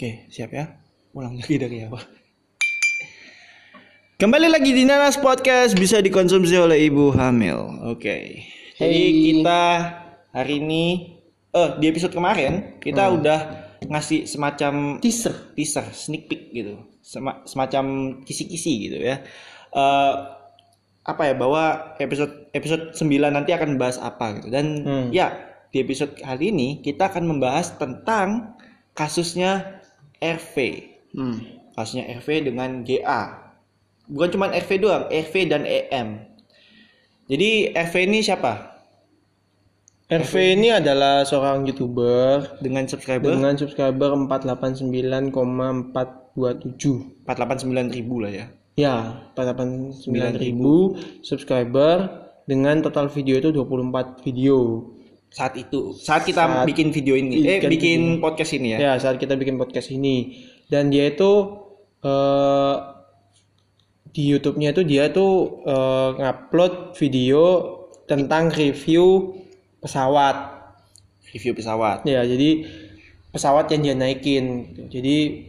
Oke, siap ya. Ulang lagi dari awal. Kembali lagi di Nanas Podcast bisa dikonsumsi oleh ibu hamil. Oke. Jadi Hey. kita hari ini eh di episode kemarin kita udah ngasih semacam Teaser. teaser, sneak peek gitu. Sema- semacam kisi-kisi gitu ya. Eh apa ya bahwa episode episode 9 nanti akan membahas apa gitu. Dan Hmm. ya, di episode kali ini kita akan membahas tentang kasusnya RV. Hmm. Kasusnya RV dengan GA. Bukan cuma RV doang, RV dan EM. Jadi RV ini siapa? RV ini adalah seorang youtuber Dengan subscriber dengan subscriber 489,427. 489 ribu lah ya. Ya, 489 ribu subscriber dengan total video itu 24 video. Saat itu, saat kita Saat bikin video ini, eh bikin podcast ini ya. Ya, saat kita bikin podcast ini dan dia itu eh di YouTube-nya itu dia tuh eh, ngupload video tentang review pesawat. Review pesawat. Ya, jadi pesawat yang dia naikin. Jadi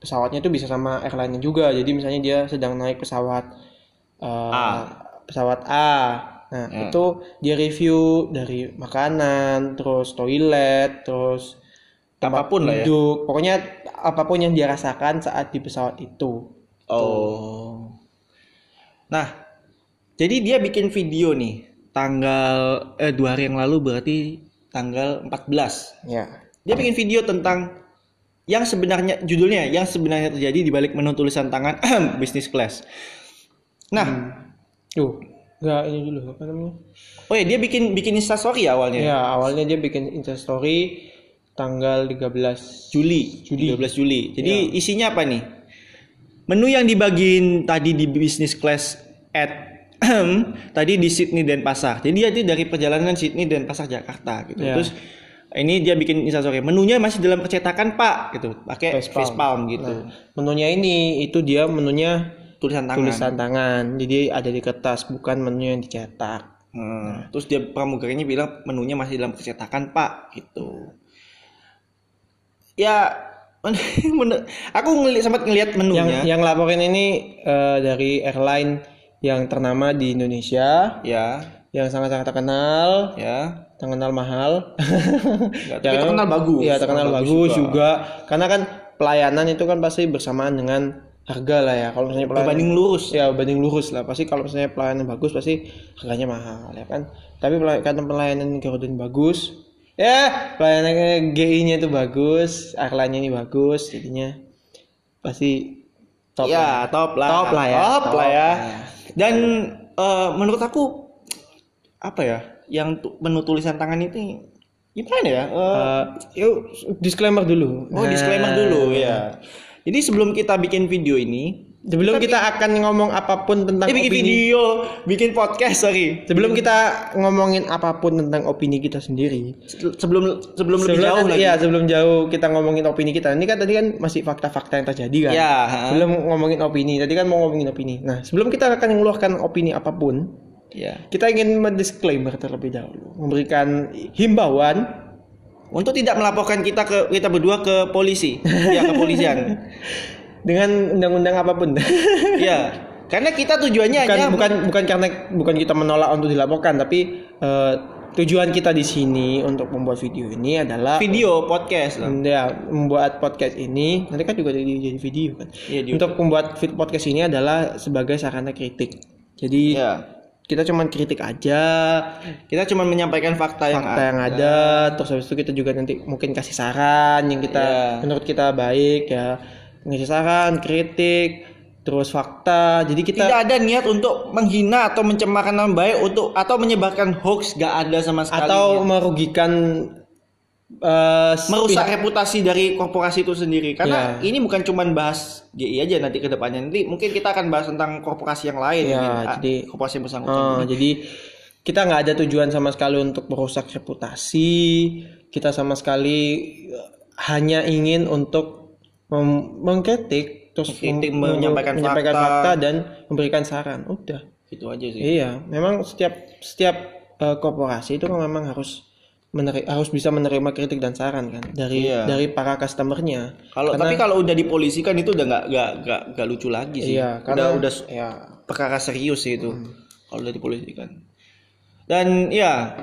pesawatnya itu bisa sama airline juga. Jadi misalnya dia sedang naik pesawat eh, A. pesawat A. Nah, Ya. itu dia review dari makanan, terus toilet, terus tempat Apa pun lah ya. Pokoknya apa pun yang dia rasakan saat di pesawat itu. Oh. Nah, jadi dia bikin video nih tanggal eh dua hari yang lalu berarti tanggal 14. Ya. Dia bikin video tentang yang sebenarnya judulnya yang sebenarnya terjadi di balik menu tulisan tangan business class. Nah, Tuh, enggak ini dulu apa namanya? oh ya dia bikin bikin instastory ya awalnya. Ya, awalnya dia bikin instastory tanggal 13 Juli, Juli 13 Juli. Jadi isinya apa nih? Menu yang dibagiin tadi di business class at tadi di Sydney dan Pasar. Jadi dia itu dari perjalanan Sydney dan Pasar Jakarta gitu. Ya. Terus ini dia bikin instastory. Menunya masih dalam percetakan Pak gitu. Pakai Facepalm. facepalm gitu. Nah, menunya ini itu dia menunya Tulisan tangan. tulisan tangan. Jadi ada di kertas, bukan menu yang dicetak. Hmm. Terus dia pramugarinya bilang menunya masih dalam percetakan Pak gitu. Ya men- aku ngeliat sempat ngelihat Yang menunya. yang laporin ini eh, dari airline yang ternama di Indonesia, Ya, yang sangat-sangat terkenal, ya. terkenal mahal. Nggak, tapi terkenal bagus. Iya, terkenal Terkenal bagus, bagus juga. Karena kan pelayanan itu kan pasti bersamaan dengan harga lah ya. Kalau misalnya pelayanan Berbanding lurus. ya banding lurus lah pasti kalau misalnya pelayanan bagus pasti harganya mahal ya kan tapi karena pelayanan Garuda ini bagus ya pelayanan GI-nya itu bagus airline-nya ini bagus jadinya pasti top ya, lah. top lah. Top lah ya. Top, Top lah ya. lah. Dan eh, menurut aku apa ya? Yang menu tulisan tangan itu gimana ya? Eh, Eh, yuk disclaimer dulu oh, disclaimer Nah, dulu ya. Jadi sebelum kita bikin video ini, sebelum kita akan ngomong apa pun tentang eh, bikin opini video, bikin podcast, sorry. sebelum kita ngomongin apa pun tentang opini kita sendiri Sebelum sebelum lebih jauh lagi. Iya, sebelum jauh kita ngomongin opini kita. Ini kan tadi kan masih fakta-fakta yang terjadi kan. Ya, ha. Belum ngomongin opini. Tadi kan mau ngomongin opini. Nah, sebelum kita akan mengeluarkan opini apa pun, Ya. kita ingin mendisklaimer terlebih dahulu, memberikan himbauan Untuk tidak melaporkan kita ke kita berdua ke polisi, ya kepolisian. dengan undang-undang apa pun. ya. Karena kita tujuannya bukan hanya bukan bukan karena bukan kita menolak untuk dilaporkan, tapi eh, tujuan kita di sini untuk membuat video ini adalah video podcast lah. ya membuat podcast ini nanti kan juga jadi jadi video kan di untuk membuat podcast ini adalah sebagai sarana kritik jadi Ya. Kita cuman kritik aja. Kita cuma menyampaikan fakta, yang fakta yang ada. terus habis itu kita juga nanti mungkin kasih saran yang kita Iya. menurut kita baik ya. Ngasih saran kritik terus fakta. Jadi kita Tidak ada niat untuk menghina atau mencemarkan nama baik untuk atau menyebarkan hoax. Gak ada sama sekali. atau merugikan eh, merusak reputasi dari korporasi itu sendiri. Karena Ya. ini bukan cuma bahas GI aja nanti ke depannya. Nanti mungkin kita akan bahas tentang korporasi yang lain. Ya, mungkin. Ah, jadi- korporasi yang bersangkutan. Oh, jadi kita nggak ada tujuan sama sekali untuk merusak reputasi. Kita sama sekali eh, hanya ingin untuk mengkritik, terus Mengkritik, mem- menyampaikan fakta. fakta dan memberikan saran. Udah. Itu aja sih. Iya, memang setiap setiap eh, korporasi itu memang harus meneri- harus bisa menerima kritik dan saran kan dari Iya. dari para customernya. Kalau tapi kalau udah dipolisikan itu udah nggak nggak nggak nggak lucu lagi sih. Iya, udah karena udah ya perkara serius sih itu. Kalau udah dipolisikan. Dan ya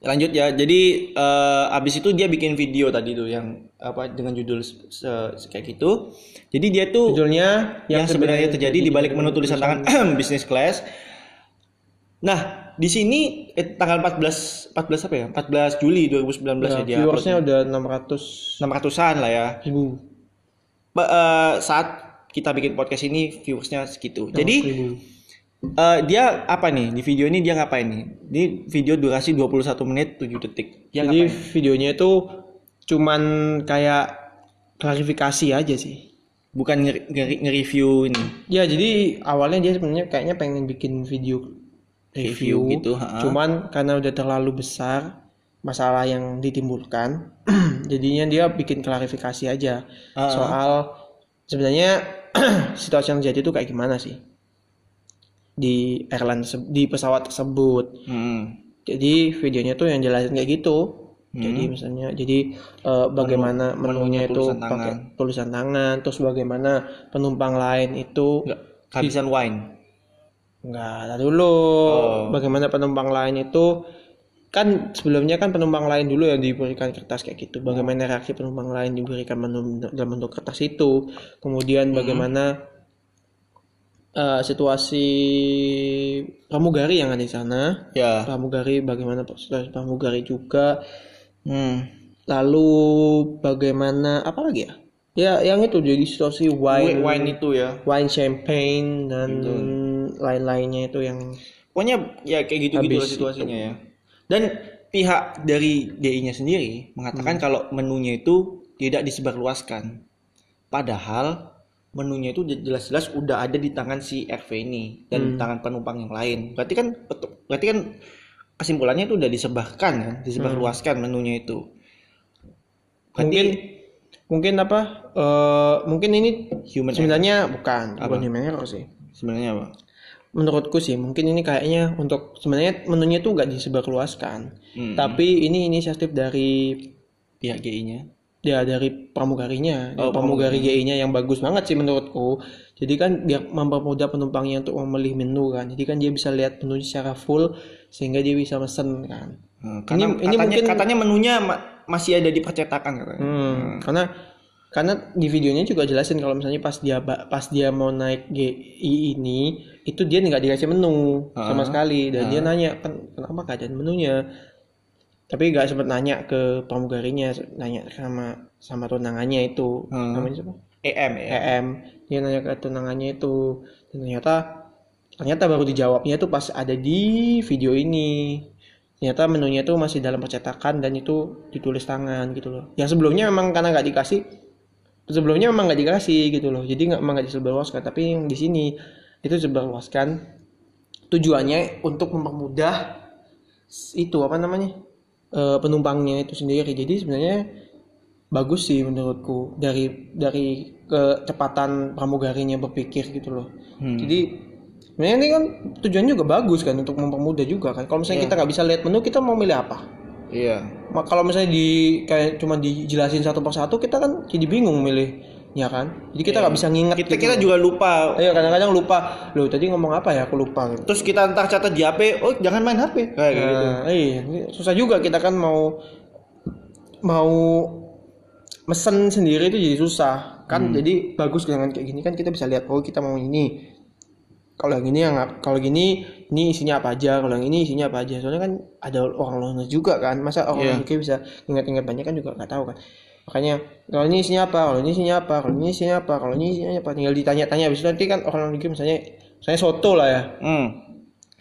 lanjut ya. Jadi eh, abis itu dia bikin video tadi tuh yang apa dengan judul se- se- kayak gitu. Jadi dia tuh judulnya yang, sebenarnya terjadi di balik menu tulisan tangan business class. Nah, di sini eh, tanggal 14 14 apa ya? 14 Juli 2019 ya, dia viewersnya udah 600 600-an lah ya. ribu. Ba- eh, saat kita bikin podcast ini viewersnya segitu. Jadi ribu. eh, dia apa nih di video ini dia ngapain nih? Ini video durasi 21 menit 7 detik. Dia Jadi ngapain? videonya itu cuman kayak klarifikasi aja sih. Bukan nge- nge- nge-review ini. Ya jadi awalnya dia sebenarnya kayaknya pengen bikin video review, Review gitu, ha. cuman karena udah terlalu besar masalah yang ditimbulkan, jadinya dia bikin klarifikasi aja Ha. soal sebenarnya situasi yang terjadi itu kayak gimana sih di airline di pesawat tersebut. Hmm. Jadi videonya tuh yang jelasin kayak gitu. Jadi misalnya jadi eh, bagaimana menunya menunya itu tulisan pakai tangan. tulisan tangan, terus bagaimana penumpang lain itu Nggak kehabisan wine. Enggak, dulu. Bagaimana penumpang lain itu kan sebelumnya kan penumpang lain dulu yang diberikan kertas kayak gitu. Bagaimana reaksi penumpang lain diberikan menu- dalam bentuk kertas itu. Kemudian bagaimana eh, situasi pramugari yang ada di sana. Ya. Pramugari bagaimana situasi pramugari juga. Hmm. Lalu bagaimana apa lagi ya? Ya yang itu jadi situasi Wine, wine wine itu ya. wine champagne dan lain-lainnya itu yang Pokoknya ya kayak gitu-gitu lah Habis situasinya ya. Dan pihak dari DI-nya sendiri mengatakan Hmm. kalau menunya itu tidak disebarluaskan. Padahal menunya itu jelas-jelas udah ada di tangan si RV ini dan Hmm. tangan penumpang yang lain. Berarti kan berarti kan kesimpulannya itu udah disebarkan kan, disebarluaskan Hmm. menunya itu. Berarti mungkin mungkin apa eh, mungkin ini human sebenarnya bukan bukan human error sih sebenarnya apa? Menurutku sih mungkin ini kayaknya untuk sebenarnya menunya tuh nggak disebarluaskan. Hmm. tapi ini inisiatif dari Pihak GI-nya. ya dari pramugarinya. Oh, pramugari GI-nya yang bagus banget sih menurutku. Jadi kan biar mempermudah penumpangnya untuk memilih menu kan. Jadi kan dia bisa lihat menunya secara full sehingga dia bisa mesen kan. Hmm, Ini- ini katanya, mungkin- katanya menunya ma- masih ada di percetakan katanya. Hmm, karena karena di videonya juga jelasin kalau misalnya pas dia pas dia mau naik GI ini itu dia nggak dikasih menu sama sekali. Dan dia nanya kan kenapa keadaan menunya? Tapi nggak sempat nanya ke pramugarinya nanya sama sama tunangannya itu. Namanya siapa? EM ya. EM dia nanya ke tunangannya itu. Dan ternyata ternyata baru dijawabnya tuh pas ada di video ini. Ternyata menunya tuh masih dalam percetakan dan itu ditulis tangan gitu loh. Yang sebelumnya memang karena nggak dikasih sebelumnya memang nggak dikasih gitu loh. Jadi nggak memang nggak disebarluaskan tapi yang di sini itu disebarluaskan tujuannya untuk mempermudah itu apa namanya eh, penumpangnya itu sendiri. Jadi sebenarnya bagus sih menurutku dari dari kecepatan pramugarinya berpikir gitu loh. Hmm. jadi sebenarnya ini kan tujuannya juga bagus kan untuk mempermudah juga kan. Kalau misalnya kita nggak bisa lihat menu kita mau milih apa Iya. Ma- kalau misalnya di kayak cuma dijelasin satu persatu kita kan jadi bingung milihnya kan? Jadi kita nggak bisa nginget Kita kita juga lupa. Iya kadang-kadang lupa. Loh tadi ngomong apa ya? Aku lupa. Gitu Terus kita ntar catat di HP, oh jangan main HP kayak gitu. Nah, iya, ini susah juga kita kan mau mau mesen sendiri itu jadi susah. Kan jadi bagus dengan kayak gini kan kita bisa lihat oh kita mau ini kalau yang ini yang kalau gini ini isinya apa aja? Kalau yang ini isinya apa aja? Soalnya kan ada orang luar juga kan. Masa orang Iya. luar bisa ingat-ingat banyak kan juga nggak tahu kan. Makanya kalau ini isinya apa? Kalau ini isinya apa? Kalau ini isinya apa? Kalau ini isinya apa? Tinggal ditanya-tanya. Habis itu nanti kan orang luar misalnya saya soto lah ya. Hmm.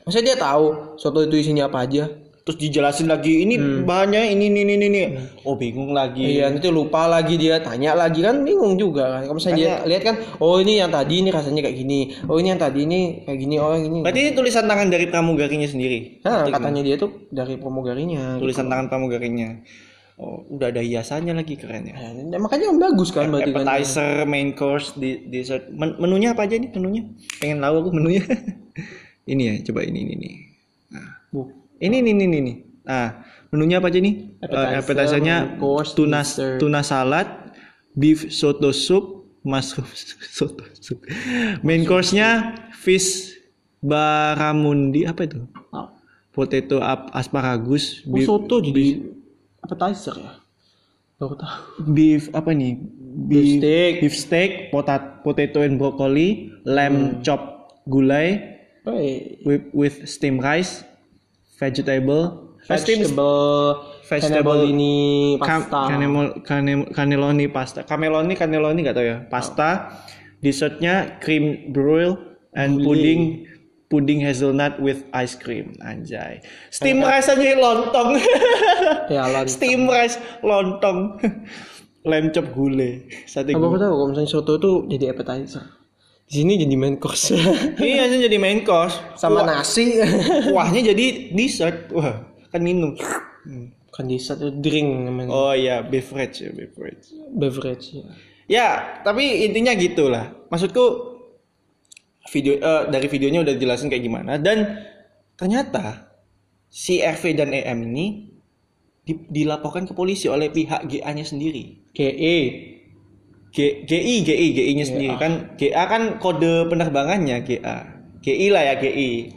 Maksudnya dia tahu soto itu isinya apa aja? Terus dijelasin lagi ini bahannya ini ini ini ini. Oh bingung lagi. Iya, nanti lupa lagi dia tanya lagi kan bingung juga kan. Kalau misalnya dia lihat kan, oh ini yang tadi ini rasanya kayak gini. Oh ini yang tadi ini kayak gini. Oh yang ini. Berarti ini tulisan tangan dari pramugarinya sendiri. Nah, katanya dia tuh dari pramugarinya. Tulisan tangan pramugarinya. Oh, udah ada hiasannya lagi keren ya. Nah, makanya bagus kan berarti kan. Appetizer, main course, di dessert. Men- menunya apa aja nih menunya? Pengen tahu aku menunya. ini ya, coba ini ini nih. Nah, Bu. Ini ini ini ini. Nah, menunya apa aja nih? Appetizer, appetizernya main course, tuna dessert. tuna salad, beef soto soup, mushroom soto soup. Main course-nya fish baramundi apa itu? Oh, Potato ap- asparagus, oh, soto jadi appetizer ya? Baru tahu. beef apa nih? Beef steak. beef steak, potat, potato and broccoli, lamb chop gulai Oh, eh, with, with steamed rice, vegetable, vegetable, vegetable ini pasta. cane- cannelloni pasta. Cameloni, cannelloni gak tau ya. Pasta. Dessertnya cream brulee and pudding pudding hazelnut with ice cream. Anjay. Steam rice aja lontong. ya lan. Steam rice lontong. Lamb chop gulai. Sate Apa aku gulai. tahu kalau misalnya soto tuh jadi appetizer. Di sini jadi main course. Iya, itu jadi main course. Sama Kuah- nasi. Kuahnya jadi dessert. Wah, kan minum. kan di satu drink namanya. Oh iya, beverage ya, beverage. Beverage ya. Ya, tapi intinya gitulah. Maksudku video eh, dari videonya udah jelasin kayak gimana dan ternyata si RV dan EM ini di- dilaporkan ke polisi oleh pihak GA-nya sendiri. GE. G, GI, GI, GI-nya sendiri kan. GA kan kode penerbangannya GA. GI lah ya GI.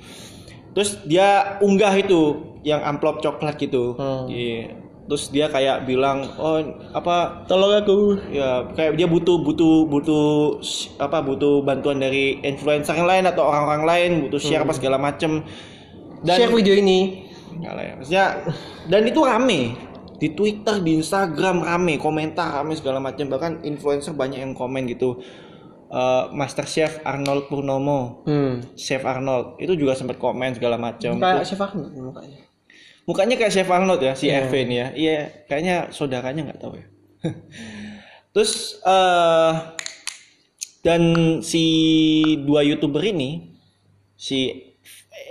Terus dia unggah itu yang amplop coklat gitu. Hmm. Iya. Terus dia kayak bilang, "Oh, apa Tolong aku. ya kayak dia butuh butuh butuh apa butuh bantuan dari influencer yang lain atau orang-orang lain butuh share apa segala macem dan Share video ini. Enggak lah ya maksudnya dan itu rame di Twitter di Instagram rame komentar rame segala macam. Bahkan influencer banyak yang komen gitu. Eh, Master Chef Arnold Purnomo. Hmm. Chef Arnold. Itu juga sempat komen segala macam. Kayak Chef Ahmad mukanya. mukanya kayak Chef Arnold ya si RV ini ya. Iya kayaknya saudaranya nggak tahu ya. Terus eh dan si dua youtuber ini si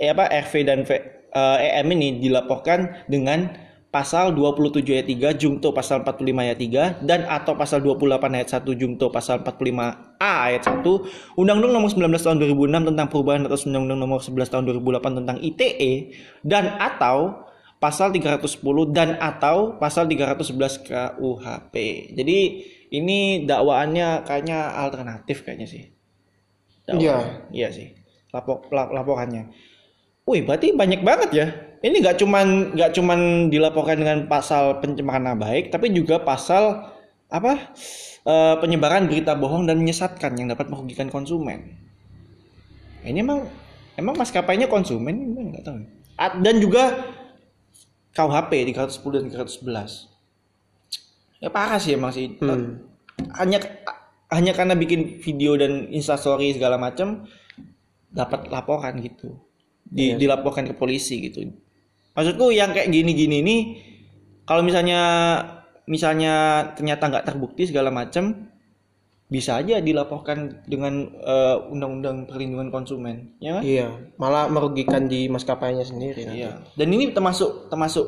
eh, apa RV dan V, eh, EM ini dilaporkan dengan pasal 27 ayat 3 Jungto pasal 45 ayat 3 dan atau pasal 28 ayat 1 Jungto pasal 45 A ayat 1 Undang-Undang Nomor 19 Tahun 2006 tentang perubahan atas Undang-Undang Nomor 11 Tahun 2008 tentang ITE dan atau pasal 310 dan atau pasal 311 KUHP. Jadi ini dakwaannya kayaknya alternatif kayaknya sih. Dakwaan. Iya sih. Lapor, lap- laporannya. Wih, berarti banyak banget ya. Ini nggak cuman nggak cuman dilaporkan dengan pasal pencemaran nama baik, tapi juga pasal apa eh, penyebaran berita bohong dan menyesatkan yang dapat merugikan konsumen. Ini emang emang maskapainya konsumen nggak tahu. Ah, Dan juga KUHP 310 dan 311. Ya parah sih emang sih. Hmm. Hanya hanya karena bikin video dan instastory segala macam dapat laporan gitu. Di, Iya. dilaporkan ke polisi gitu. Maksudku yang kayak gini-gini ini kalau misalnya misalnya ternyata nggak terbukti segala macam bisa aja dilaporkan dengan eh, undang-undang perlindungan konsumen, ya kan? Iya, malah merugikan di maskapainya sendiri. nanti. Iya. Dan ini termasuk termasuk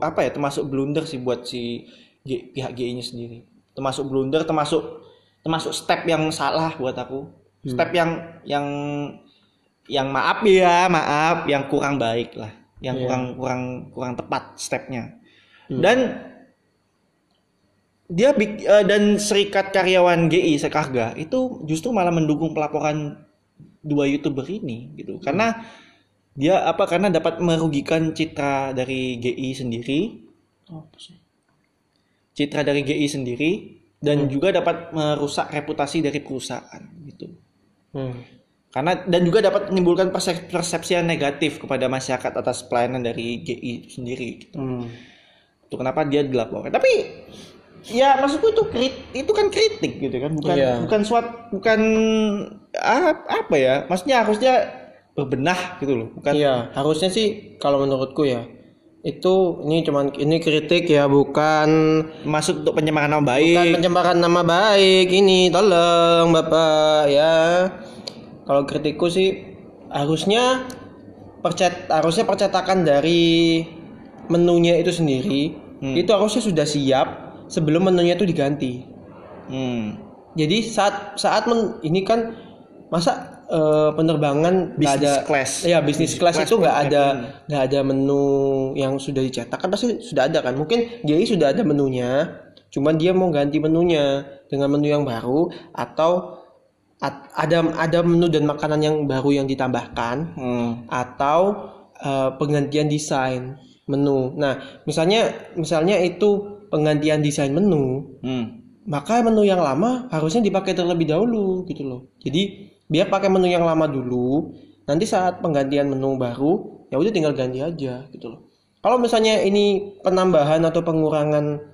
apa ya? Termasuk blunder sih buat si G- pihak GI-nya sendiri. Termasuk blunder, termasuk termasuk step yang salah buat aku. Step yang yang yang maaf ya, maaf, yang kurang baik lah, yang Iya. kurang kurang kurang tepat stepnya. Dan dia eh, dan serikat karyawan GI Sekarga itu justru malah mendukung pelaporan dua youtuber ini gitu karena dia apa karena dapat merugikan citra dari GI sendiri sih? citra dari GI sendiri dan juga dapat merusak reputasi dari perusahaan gitu Hmm. Karena dan juga dapat menimbulkan persep- persepsi yang negatif kepada masyarakat atas pelayanan dari GI sendiri gitu. Hmm. itu kenapa dia dilaporkan tapi ya maksudku itu krit itu kan kritik gitu kan bukan Iya. bukan suat bukan ah, apa ya maksudnya harusnya berbenah gitu loh bukan Iya, harusnya sih kalau menurutku ya itu ini cuman ini kritik ya bukan masuk untuk penyemaran nama bukan baik pencemaran nama baik ini tolong bapak ya kalau kritikku sih harusnya percet harusnya percetakan dari menunya itu sendiri Hmm. itu harusnya sudah siap sebelum menunya itu diganti hmm. jadi saat saat men- ini kan masa eh, penerbangan Business ada class. ya bisnis kelas class itu nggak ada nggak ada menu yang sudah dicetak kan pasti sudah ada kan mungkin GI sudah ada menunya cuman dia mau ganti menunya dengan menu yang baru atau at- ada ada menu dan makanan yang baru yang ditambahkan Hmm. atau eh, penggantian desain menu. Nah, misalnya misalnya itu penggantian desain menu, Hmm. maka menu yang lama harusnya dipakai terlebih dahulu gitu loh. Jadi biar pakai menu yang lama dulu, nanti saat penggantian menu baru ya udah tinggal ganti aja gitu loh. Kalau misalnya ini penambahan atau pengurangan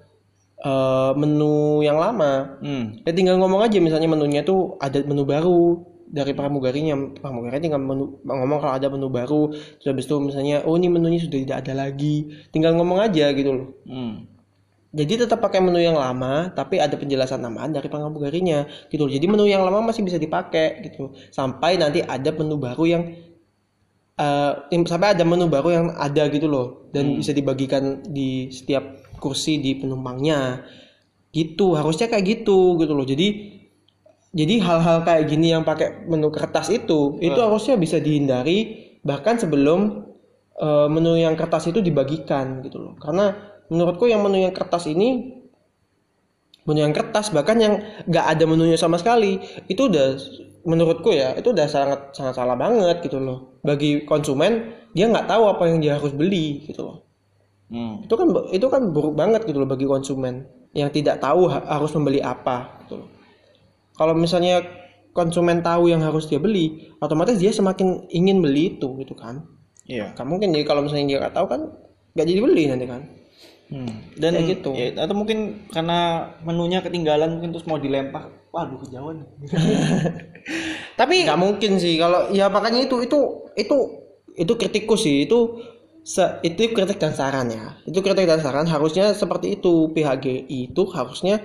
eh, menu yang lama, Hmm. ya tinggal ngomong aja misalnya menunya tuh ada menu baru dari pramugarinya. Pramugari tinggal menu, ngomong kalau ada menu baru terus habis itu misalnya oh ini menunya sudah tidak ada lagi. Tinggal ngomong aja gitu loh. Hmm. jadi tetap pakai menu yang lama tapi ada penjelasan tambahan dari pramugarinya gitu loh. Jadi menu yang lama masih bisa dipakai gitu. Sampai nanti ada menu baru yang eh, tim- sampai ada menu baru yang ada gitu loh. Dan bisa dibagikan di setiap kursi di penumpangnya. Gitu harusnya kayak gitu gitu loh. Jadi jadi hal-hal kayak gini yang pakai menu kertas itu itu harusnya bisa dihindari bahkan sebelum eh, menu yang kertas itu dibagikan gitu loh. Karena menurutku yang menu yang kertas ini menu yang kertas bahkan yang nggak ada menunya sama sekali itu udah menurutku ya itu udah sangat sangat salah banget gitu loh. Bagi konsumen dia nggak tahu apa yang dia harus beli gitu loh Hmm. itu kan itu kan buruk banget gitu loh bagi konsumen yang tidak tahu ha- harus membeli apa gitu loh kalau misalnya konsumen tahu yang harus dia beli otomatis dia semakin ingin beli itu gitu kan Iya. Gak mungkin jadi kalau misalnya dia nggak tahu kan nggak jadi beli nanti kan Hmm. Dan Kayak gitu. ya, atau mungkin karena menunya ketinggalan mungkin terus mau dilempar. Waduh kejauhan. Tapi nggak mungkin sih kalau ya makanya itu itu itu itu kritiku sih itu se- itu kritik dan saran ya. Itu kritik dan saran. Harusnya seperti itu. GI itu harusnya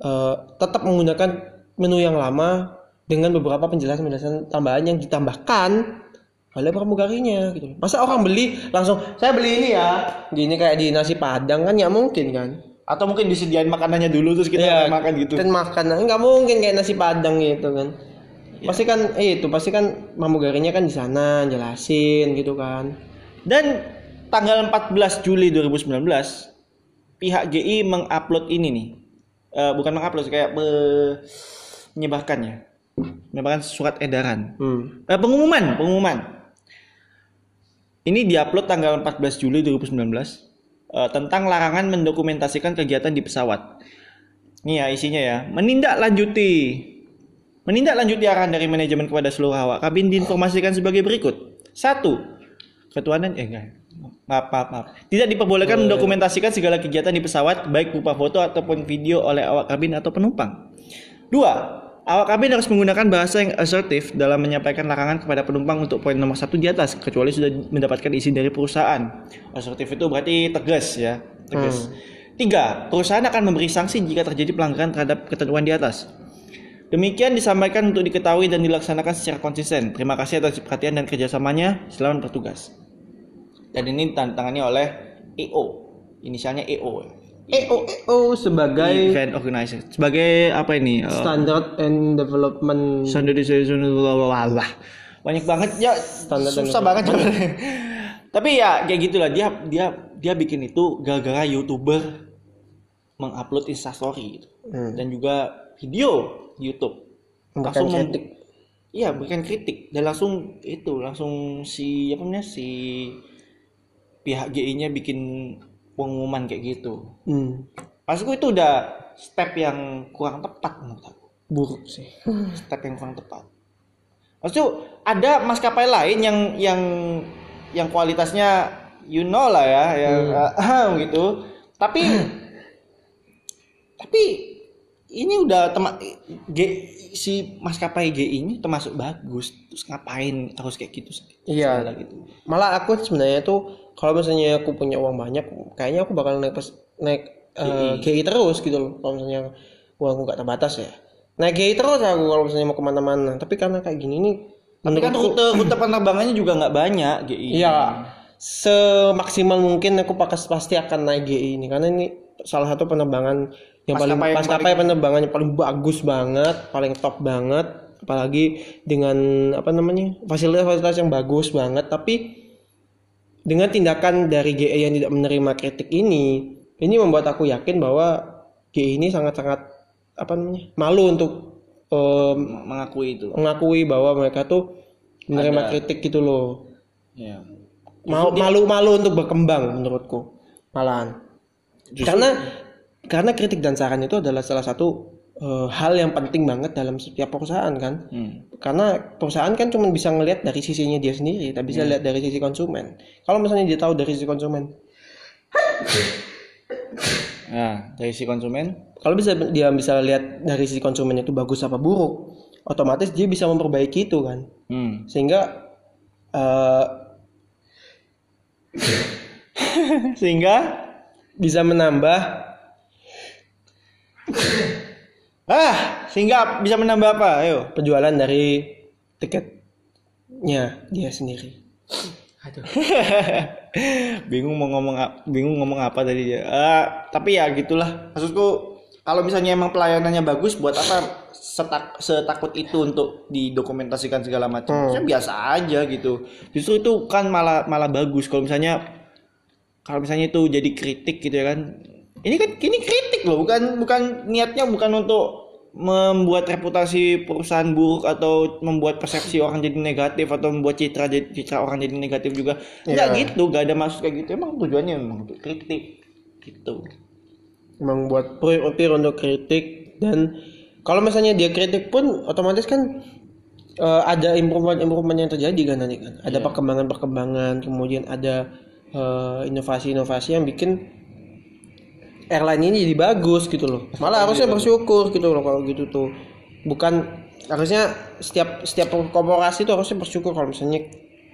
eh, tetap menggunakan menu yang lama dengan beberapa penjelasan-penjelasan tambahan yang ditambahkan oleh pramugarinya gitu. Masa orang beli langsung saya beli ini ya. Gini kayak di nasi padang kan nggak mungkin kan. Atau mungkin disediain makanannya dulu terus kita Iya, makan gitu. kan makan nggak mungkin kayak nasi padang gitu kan. Pasti kan eh itu pasti kan pramugarinya kan di sana jelasin gitu kan. Dan tanggal 14 Juli 2019 pihak GI mengupload ini nih. Eh, bukan mengupload kayak me- menyebarkannya. Menyebarkan surat edaran. hmm. Eh, pengumuman, pengumuman. Ini diupload tanggal 14 Juli 2019 eh, tentang larangan mendokumentasikan kegiatan di pesawat. Ini ya isinya ya. Menindaklanjuti menindaklanjuti arahan dari manajemen kepada seluruh awak kabin diinformasikan sebagai berikut. Satu, ketuanan eh enggak. Maaf, maaf, maaf. Tidak diperbolehkan mendokumentasikan segala kegiatan di pesawat baik berupa foto ataupun video oleh awak kabin atau penumpang. Dua, awak kabin harus menggunakan bahasa yang asertif dalam menyampaikan larangan kepada penumpang untuk poin nomor satu di atas, kecuali sudah mendapatkan izin dari perusahaan. Asertif itu berarti tegas ya, tegas. Tiga, perusahaan akan memberi sanksi jika terjadi pelanggaran terhadap ketentuan di atas. Demikian disampaikan untuk diketahui dan dilaksanakan secara konsisten. Terima kasih atas perhatian dan kerjasamanya. Selamat bertugas. Dan ini tantangannya oleh EO, inisialnya EO. EO EO sebagai Event Organizer. Sebagai apa ini? Eh, standard and development standardization lah banyak banget ya Standar dan susah banget tapi ya kayak gitulah dia dia dia bikin itu gara-gara youtuber mengupload instastory gitu Hmm. dan juga video YouTube mem- kritik. iya berikan kritik dan langsung itu langsung si apa namanya si pihak GI-nya bikin pengumuman kayak gitu Hmm. maksudku itu udah step yang kurang tepat menurut aku buruk sih step yang kurang tepat. Maksudnya ada maskapai lain yang yang yang kualitasnya you know lah ya, yang ahem gitu. Tapi tapi ini udah tema, G, si maskapai GI ini termasuk bagus. Terus ngapain harus kayak gitu? Iya. Gitu. malah aku sebenarnya tuh kalau misalnya aku punya uang banyak kayaknya aku bakal naik pes, naik eh, GI terus gitu loh. Kalau misalnya uangku nggak terbatas ya. Naik GI terus aku kalau misalnya mau ke mana-mana. Tapi karena kayak gini nih Tapi kan rute rute penerbangannya juga nggak banyak GI. Iya, semaksimal mungkin aku pasti akan naik GI ini. Karena ini salah satu penerbangan yang paling Maskapai maskapai penerbangan yang paling bagus banget, paling top banget. Apalagi dengan apa namanya fasilitas-fasilitas yang bagus banget. Tapi dengan tindakan dari GE yang tidak menerima kritik ini ini membuat aku yakin bahwa GE ini sangat-sangat apa namanya malu untuk em, mengakui itu. mengakui bahwa mereka tuh menerima Ada. kritik gitu loh. Ya mau malu-malu untuk berkembang menurutku malahan. Karena karena kritik dan saran itu adalah salah satu eh, hal yang penting banget dalam setiap perusahaan kan? Hmm. karena perusahaan kan cuma bisa ngelihat dari sisinya dia sendiri tapi bisa lihat dari sisi konsumen. Kalau misalnya dia tahu dari sisi konsumen. Nah dari si konsumen? Kalau bisa dia bisa lihat dari sisi konsumen itu bagus apa buruk otomatis dia bisa memperbaiki itu kan? Hmm. sehingga eh, sehingga? bisa menambah ah sehingga bisa menambah apa? Ayo penjualan dari tiketnya dia sendiri. Bingung mau ngomong bingung ngomong apa tadi dia. Ah, tapi ya gitulah. Maksudku kalau misalnya emang pelayanannya bagus buat apa setak, setakut itu untuk didokumentasikan segala macam? Maksudnya biasa aja gitu. Justru itu kan malah malah bagus. Kalau misalnya kalau misalnya itu jadi kritik gitu ya kan ini kan ini kritik loh bukan bukan niatnya bukan untuk membuat reputasi perusahaan buruk atau membuat persepsi orang jadi negatif atau membuat citra jadi citra orang jadi negatif juga. Enggak gitu gak ada maksud kayak gitu. Emang tujuannya memang untuk kritik gitu. Memang buat prioritir untuk kritik dan kalau misalnya dia kritik pun otomatis kan eh, ada improvement improvement yang terjadi kan nanti kan. Ada perkembangan perkembangan kemudian ada eh, inovasi-inovasi yang bikin airline ini jadi bagus gitu loh. Malah harusnya bersyukur gitu loh kalau gitu tuh. Bukan harusnya setiap setiap korporasi itu harusnya bersyukur kalau misalnya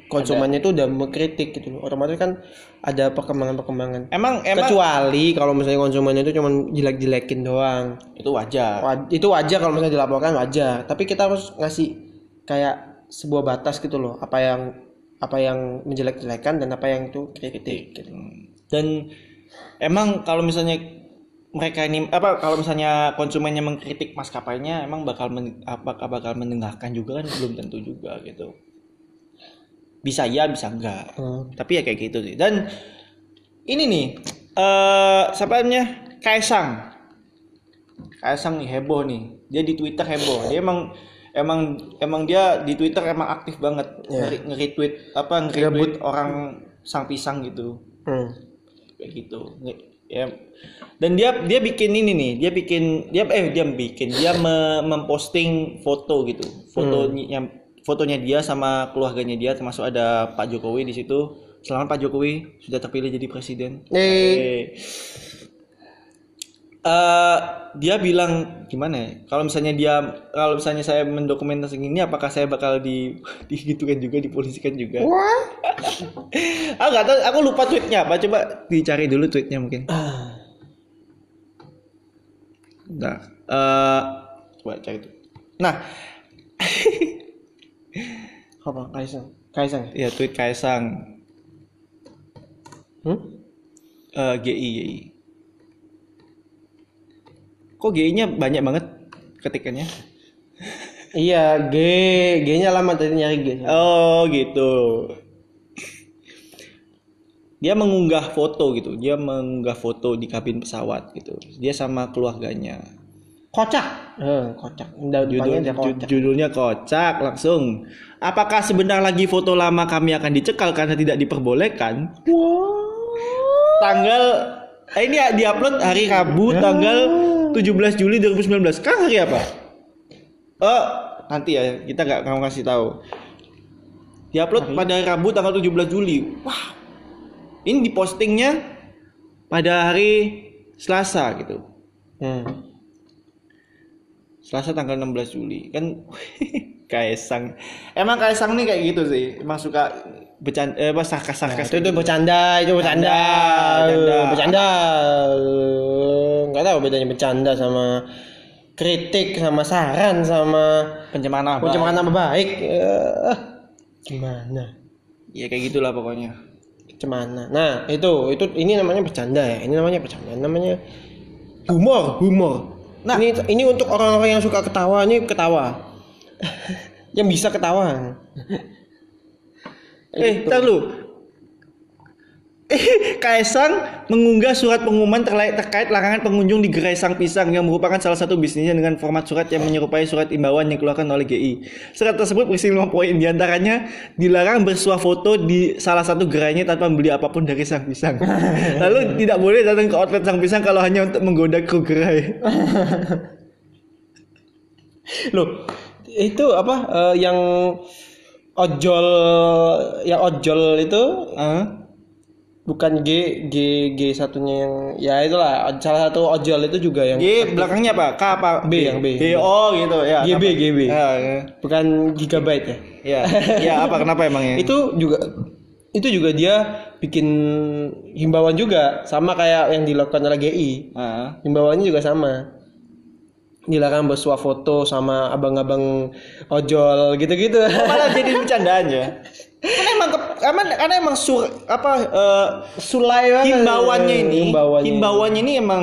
konsumennya itu udah mengkritik gitu loh. Otomatis kan ada perkembangan-perkembangan. Emang emang kecuali kalau misalnya konsumen itu cuma jelek-jelekin doang. Itu wajar. Wa- itu wajar kalau misalnya dilaporkan wajar. Tapi kita harus ngasih kayak sebuah batas gitu loh. Apa yang apa yang menjelek-jelekan dan apa yang itu kritik gitu. Dan emang kalau misalnya mereka ini apa kalau misalnya konsumennya mengkritik maskapainya emang bakal men, apakah bakal mendengarkan juga kan? Belum tentu juga gitu. Bisa ya bisa enggak. Hmm. tapi ya kayak gitu sih. Dan ini nih eh siapa namanya? Kaisang. Kaisang nih heboh nih. Dia di Twitter heboh. Dia emang emang emang dia di Twitter emang aktif banget. Ngeri nge-retweet apa nge-retweet orang sang pisang gitu. Hmm. Kayak gitu. Ya. Dan dia dia bikin ini nih dia bikin dia eh dia bikin dia me- memposting foto gitu. Fotonya fotonya dia sama keluarganya dia termasuk ada Pak Jokowi di situ. Selamat Pak Jokowi sudah terpilih jadi presiden. Eh, Eh, eh, dia bilang gimana ya? Kalau misalnya dia, kalau misalnya saya mendokumentasikan ini, apakah saya bakal di digitukan juga, dipolisikan juga? wah Aku nggak tahu, aku lupa tweetnya apa. Coba dicari dulu tweetnya mungkin. Ah, Nah, eh, coba cari tuh. Nah, apa Kaisang Kaisang ya tweet Kaisang, hmm? eh, GI, GI. Kok GI-nya banyak banget ketikannya? iya G G nya lama tadi nyari G Oh gitu. Dia mengunggah foto gitu. Dia mengunggah foto di kabin pesawat gitu. Dia sama keluarganya. kocak eh, kocak udah Judul, depannya dia ju- kocak judulnya kocak langsung. Apakah sebentar lagi foto lama kami akan dicekal karena tidak diperbolehkan? Tanggal eh, ini ya diupload hari Rabu tanggal 17 Juli 2019. Kan hari apa? Oh, nanti ya kita nggak mau kasih tahu. Diupload pada hari Rabu tanggal 17 Juli. Wah. Ini dipostingnya pada hari Selasa gitu. hmm. Selasa tanggal 16 Juli. Kan Kaisang. Emang Kaisang nih kayak gitu sih. Emang suka bercanda eh apa sarkas-sarkas. itu itu bercanda itu bercanda Bercanda. bercanda nggak tahu bedanya bercanda sama kritik sama saran sama pencemaran apa? pencemaran nama baik. Eh, gimana? Ya kayak gitulah pokoknya. gimana? Nah itu itu ini namanya bercanda ya. Ini namanya bercanda. Namanya humor humor. Nah. ini ini untuk orang-orang yang suka ketawa ini ketawa. Yang bisa ketawa. Eh, ntar lu. Kaisang mengunggah surat pengumuman terkait, larangan pengunjung di Gerai Sang Pisang yang merupakan salah satu bisnisnya dengan format surat yang menyerupai surat imbauan yang dikeluarkan oleh GI. Surat tersebut berisi lima poin di antaranya dilarang bersuah foto di salah satu gerainya tanpa membeli apa pun dari Sang Pisang. Lalu tidak boleh datang ke outlet Sang Pisang kalau hanya untuk menggoda kru gerai. loh itu apa eh, yang ojol yang ojol itu Ah, bukan G G G satunya yang ya itulah salah satu ojol itu juga yang G belakangnya apa? K apa? B yang B. B O gitu ya. GB, apa? GB. Ya, ya. bukan gigabyte ya Ya, ya apa kenapa emangnya? itu juga itu juga dia bikin himbauan juga sama kayak yang dilakukan oleh GI Ah. himbauannya juga sama dilarang bersuah foto sama abang-abang ojol gitu-gitu Oh, malah jadi bercandaan ya. Karena emang ke, emang, karena emang sur apa eh, sulai himbauannya ini himbauannya, himbauannya ini emang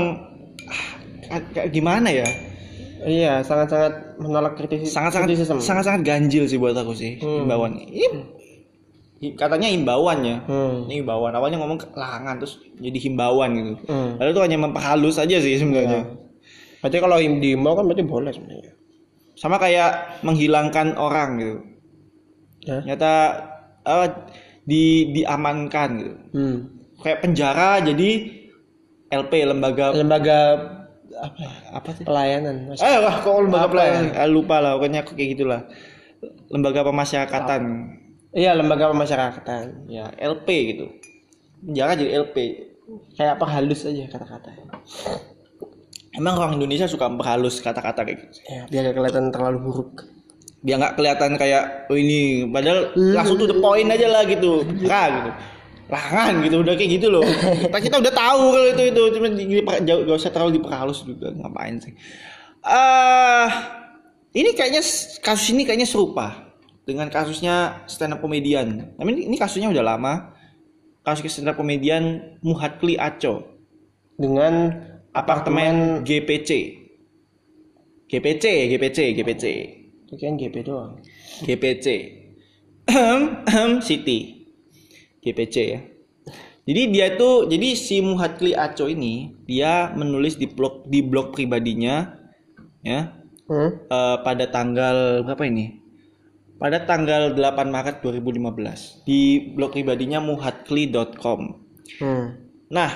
ah, kayak gimana ya? iya sangat-sangat menolak kritis Sangat-sangat sangat-sangat ganjil sih buat aku sih Hmm. himbauan. Ini katanya himbauan ya. Hmm. Ini himbauan. Awalnya ngomong larangan terus jadi himbauan gitu. Hmm. Lalu itu hanya memperhalus aja sih sebenarnya. Berarti kalau him- dihimbau kan berarti boleh sebenarnya. Sama kayak menghilangkan orang gitu. Ya. Nyata eh, di diamankan gitu. Hmm. Kayak penjara jadi LP lembaga Lembaga apa ya? apa sih? Pelayanan. Eh wah kok lembaga Apa pelayanan? Ah, lupa lah pokoknya kok kayak gitulah. Lembaga pemasyarakatan. Iya, lembaga pemasyarakatan. Ya, LP gitu. Penjara jadi LP. Kayak apa halus aja kata-kata. Emang orang Indonesia suka memperhalus kata-kata kayak gitu. Ya, biar kelihatan terlalu buruk. Biar nggak kelihatan kayak oh ini padahal langsung to the point aja lah gitu. Kah gitu. Larangan gitu udah kayak gitu loh. Kita, kita udah tahu kalau itu itu cuma jauh- gak usah terlalu diperhalus juga ngapain sih. Ah, ini kayaknya kasus ini kayaknya serupa dengan kasusnya stand up comedian. Tapi ini, ini kasusnya udah lama. Kasus stand up comedian Muhatli Aco Dengan apartemen GPC. GPC, GPC, GPC. Kan GP doang. GPC. City. GPC ya. Jadi dia tuh jadi si Muhatli Aco ini dia menulis di blog di blog pribadinya ya Hmm? eh, pada tanggal berapa ini? Pada tanggal 8 Maret 2015 di blog pribadinya muhatli.com. Hmm. Nah,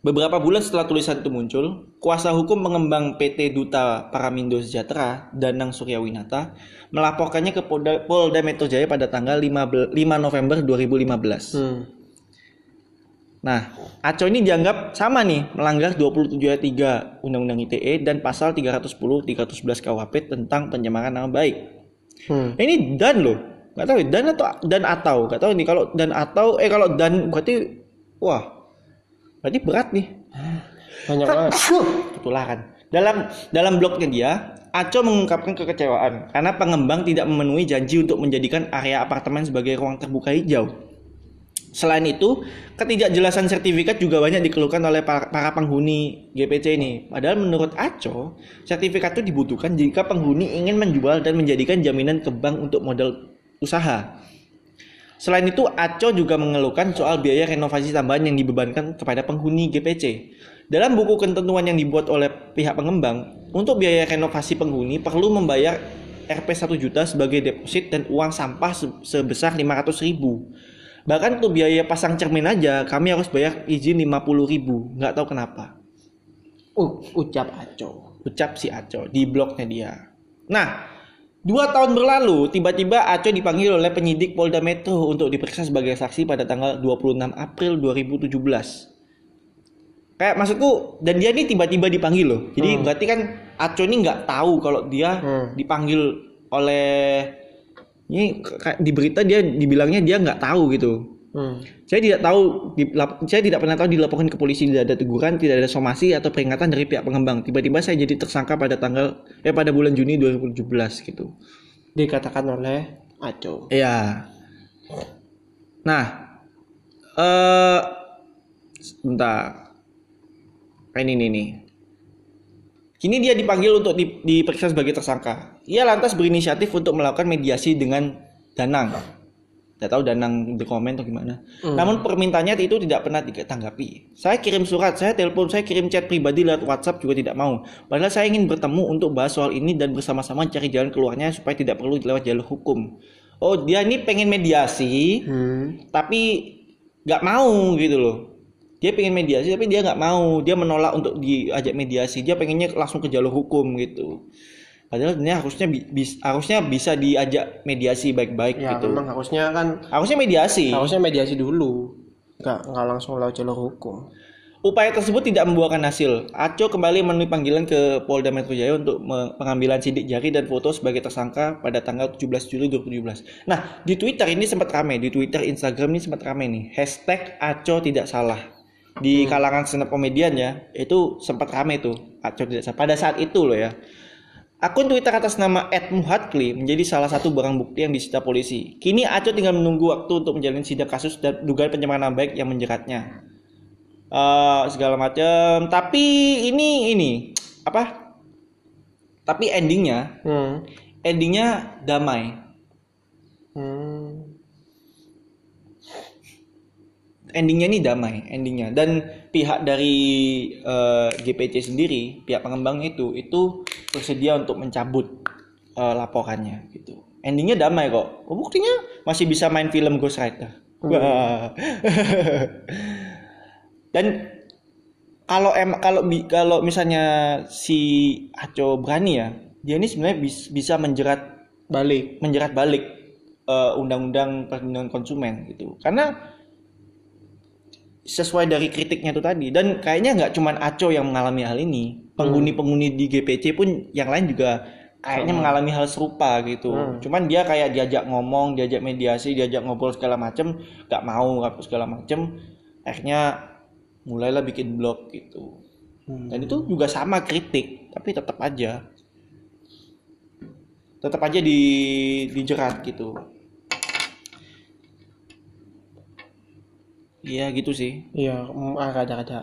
beberapa bulan setelah tulisan itu muncul, kuasa hukum pengembang PT Duta Paramindo Sejahtera, Danang Suryawinata, melaporkannya ke Polda, Polda Metro Jaya pada tanggal 5, 5 November 2015. Hmm. Nah, Aco ini dianggap sama nih melanggar 27 ayat 3 Undang-Undang ITE dan pasal 310 311 KUHP tentang pencemaran nama baik. Hmm. Ini dan loh. Nggak tahu ya, dan atau dan atau nggak tahu nih kalau dan atau eh kalau dan berarti wah berarti berat nih Banyak banget. ketularan dalam dalam blognya dia Aco mengungkapkan kekecewaan karena pengembang tidak memenuhi janji untuk menjadikan area apartemen sebagai ruang terbuka hijau Selain itu, ketidakjelasan sertifikat juga banyak dikeluhkan oleh para, para penghuni GPC ini. Padahal menurut Aco, sertifikat itu dibutuhkan jika penghuni ingin menjual dan menjadikan jaminan ke bank untuk modal usaha. Selain itu, Aco juga mengeluhkan soal biaya renovasi tambahan yang dibebankan kepada penghuni GPC. Dalam buku ketentuan yang dibuat oleh pihak pengembang, untuk biaya renovasi penghuni perlu membayar Rp 1 juta sebagai deposit dan uang sampah se- sebesar 500 ribu. Bahkan untuk biaya pasang cermin aja kami harus bayar izin 50 ribu. Nggak tahu kenapa. Uh, ucap aco. Ucap si Aco di blognya dia. Nah, dua tahun berlalu tiba-tiba Aco dipanggil oleh penyidik Polda Metro untuk diperiksa sebagai saksi pada tanggal 26 April 2017. Kayak maksudku dan dia ini tiba-tiba dipanggil loh. Jadi berarti kan Aco ini nggak tahu kalau dia Hmm. dipanggil oleh ini kayak di berita dia dibilangnya dia nggak tahu gitu. Hmm. Saya tidak tahu, dilap- saya tidak pernah tahu dilaporkan ke polisi tidak ada teguran, tidak ada somasi atau peringatan dari pihak pengembang. Tiba-tiba saya jadi tersangka pada tanggal eh pada bulan Juni 2017 gitu. Dikatakan oleh aco. Iya. Nah, eh sebentar. Ini nih nih. Kini dia dipanggil untuk di- diperiksa sebagai tersangka. Ia lantas berinisiatif untuk melakukan mediasi dengan Danang. Tidak tahu Danang berkomen atau gimana. Namun permintaannya itu tidak pernah ditanggapi. Saya kirim surat, saya telepon, saya kirim chat pribadi lewat WhatsApp juga tidak mau. Padahal saya ingin bertemu untuk bahas soal ini dan bersama-sama cari jalan keluarnya supaya tidak perlu lewat jalur hukum. Oh dia ini pengen mediasi, Hmm. tapi nggak mau gitu loh dia pengen mediasi tapi dia nggak mau. Dia menolak untuk diajak mediasi. Dia pengennya langsung ke jalur hukum gitu. Padahal sebenarnya harusnya bi- bis- harusnya bisa diajak mediasi baik-baik Ya gitu. memang harusnya kan harusnya mediasi. harusnya mediasi dulu. Nggak nggak langsung lewat jalur hukum. upaya tersebut tidak membuahkan hasil. Aco kembali memenuhi panggilan ke Polda Metro Jaya untuk pengambilan sidik jari dan foto sebagai tersangka pada tanggal 17 Juli 2017 nah di Twitter ini sempat ramai di Twitter Instagram ini sempat ramai nih. Hashtag Aco tidak salah di kalangan stand up komedian ya itu sempat ramai tuh pada saat itu loh ya Akun Twitter atas nama @muhadkli menjadi salah satu barang bukti yang disita polisi. Kini Aco tinggal menunggu waktu untuk menjalani sidang kasus dan dugaan pencemaran nama baik yang menjeratnya. Eh, segala macam. Tapi ini ini apa? Tapi endingnya, Hmm. endingnya damai. Hmm. Endingnya ini damai, endingnya. Dan pihak dari eh, GPC sendiri, pihak pengembang itu, itu bersedia untuk mencabut eh, laporannya gitu. Endingnya damai kok. Oh, buktinya masih bisa main film Ghost Rider. Wah. Dan kalau em kalau kalau misalnya si Aco berani ya, dia ini sebenarnya bis- bisa menjerat Balik. menjerat balik eh, undang-undang perlindungan konsumen gitu. Karena sesuai dari kritiknya itu tadi. Dan kayaknya nggak cuman Aco yang mengalami hal ini, penghuni-penghuni di GPC pun yang lain juga kayaknya mengalami hal serupa gitu. Cuman dia kayak diajak ngomong, diajak mediasi, diajak ngobrol segala macem, nggak mau apa segala macem, akhirnya mulailah bikin blog gitu. Dan itu juga sama kritik, tapi tetap aja. Tetap aja di dijerat gitu. Iya gitu sih. Iya, mm, ada ada ada.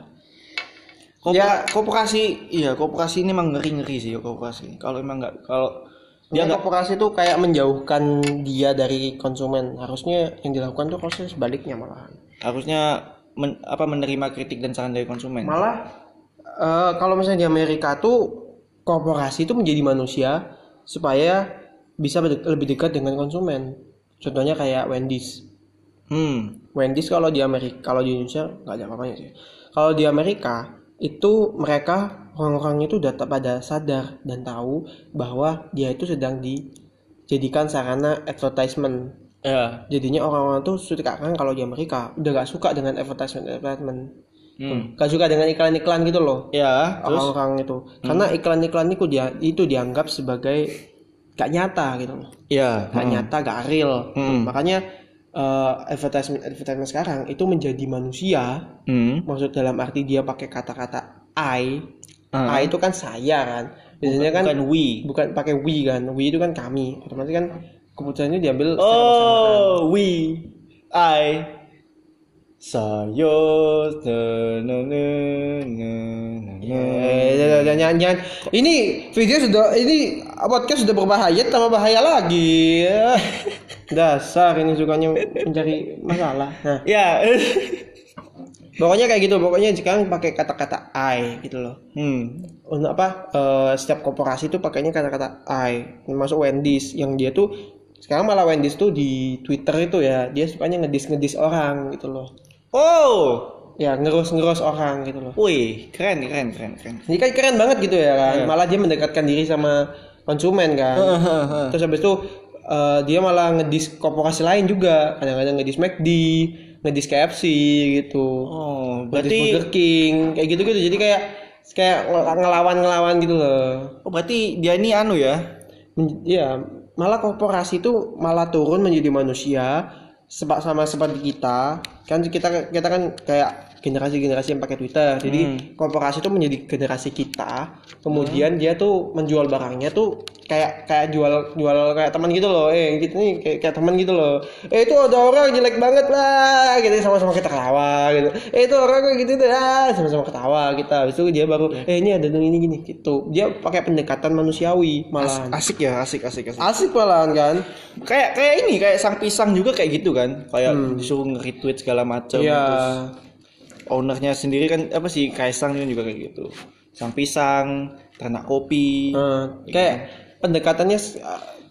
Koper- Ya. Koperasi, iya koperasi ini emang ngeri ngeri sih koperasi. Kalau emang nggak kalau dia Dia nggak korporasi itu kayak menjauhkan dia dari konsumen. Harusnya yang dilakukan tuh harusnya sebaliknya malahan. harusnya men- apa menerima kritik dan saran dari konsumen. Malah eh, kalau misalnya di Amerika tuh korporasi itu menjadi manusia supaya bisa lebih dekat dengan konsumen. Contohnya kayak Wendy's. Hmm. Wendy's kalau di Amerika, kalau di Indonesia nggak ada apa-apanya sih. Kalau di Amerika itu mereka orang-orang itu udah pada sadar dan tahu bahwa dia itu sedang dijadikan sarana advertisement. Ya. Jadinya orang-orang tuh suka kan kalau di Amerika udah gak suka dengan advertisement advertisement, Hmm. gak suka dengan iklan-iklan gitu loh Ya. Terus orang-orang itu. Karena iklan-iklan itu dia itu dianggap sebagai gak nyata gitu loh, ya. gak nyata, gak real. Hmm. Makanya eh, advertisement advertisement sekarang itu menjadi manusia Hmm. maksud dalam arti dia pakai kata-kata I Ah. I itu kan saya kan biasanya kan Bukan we. bukan pakai we kan we itu kan kami otomatis kan keputusannya diambil. Oh, we, I, jangan. Ini video sudah, ini podcast sudah berbahaya, tambah bahaya lagi. Dasar ini sukanya mencari masalah. Nah, Ya. pokoknya kayak gitu. Pokoknya sekarang pakai kata-kata I gitu loh. hmm. Untuk apa? eh, setiap korporasi itu pakainya kata-kata I. Termasuk Wendy's yang dia tuh sekarang malah Wendy's tuh di Twitter itu ya dia sukanya ngedis-ngedis orang gitu loh. Oh, Ya ngerus-ngerus orang gitu loh. wih, keren, keren, keren, keren. Ini kan keren banget gitu ya kan. Malah dia mendekatkan diri sama konsumen kan. Terus habis itu eh, dia malah ngedis korporasi lain juga. Kadang-kadang ngedis McD, ngedis KFC gitu. Oh, Ngedis berarti, Burger King, kayak gitu-gitu. Jadi kayak kayak ngel- ngelawan-ngelawan gitu loh. oh berarti dia ini anu ya? Men- ya, malah korporasi itu malah turun menjadi manusia sebab sama seperti kita. Kan kita kita kan kayak generasi-generasi yang pakai Twitter. Jadi korporasi itu menjadi generasi kita. Kemudian dia tuh menjual barangnya tuh kayak kayak jual jual kayak teman gitu loh. Eh gitu nih kayak, kayak teman gitu loh. Eh itu ada orang jelek banget lah gitu. Sama-sama kita ketawa gitu. Eh itu orang kayak gitu deh ah, sama-sama ketawa kita habis itu dia baru eh ini ada yang ini gini gitu. Dia pakai pendekatan manusiawi malahan. Asik ya asik asik asik. Asik malahan kan? Kayak kayak ini kayak sang pisang juga kayak gitu kan. Kayak disuruh nge-retweet segala macam. Hmm. Iya. terus ownernya sendiri kan apa sih Kaisang juga kayak gitu. Sang pisang ternak kopi. Eh, kayak pendekatannya s-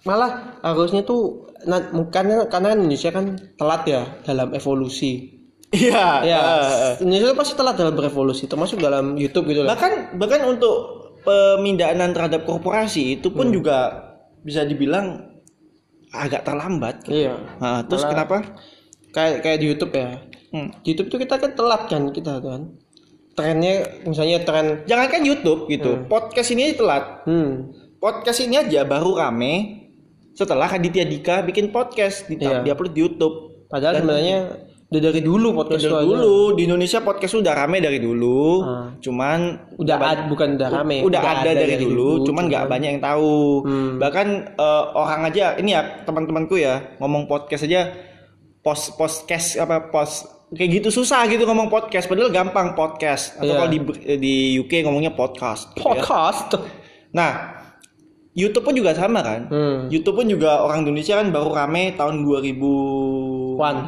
malah harusnya tuh nah, karena karena Indonesia kan telat ya dalam evolusi. Iya. Ya eh. Indonesia pasti telat dalam berevolusi termasuk dalam YouTube gitu lah bahkan bahkan untuk pemindahan terhadap korporasi itu Hmm. pun juga bisa dibilang agak terlambat iya. Nah, terus Malah- kenapa kayak kayak di YouTube ya. Hmm. di YouTube tuh kita kan telat kan kita kan. Trennya misalnya tren jangankan YouTube gitu. Podcast ini aja telat. Hmm. Podcast ini aja baru rame. Setelah Raditya Dika bikin podcast di Iya. diupload di YouTube. Padahal sebenarnya udah dari dulu podcast dari tuh ada. dulu. Di Indonesia podcast udah rame dari dulu. Ah. cuman udah ada bukan udah rame udah ada, dari, dulu, cuman nggak cuman- banyak yang tahu. Hmm. bahkan eh, orang aja ini ya teman-temanku ya ngomong podcast aja post podcast apa post kayak gitu susah gitu ngomong podcast padahal gampang podcast. Atau Iya. kalau di di UK ngomongnya podcast gitu ya. podcast? Nah YouTube pun juga sama kan? Hmm. YouTube pun juga orang Indonesia kan baru rame tahun 2000 One.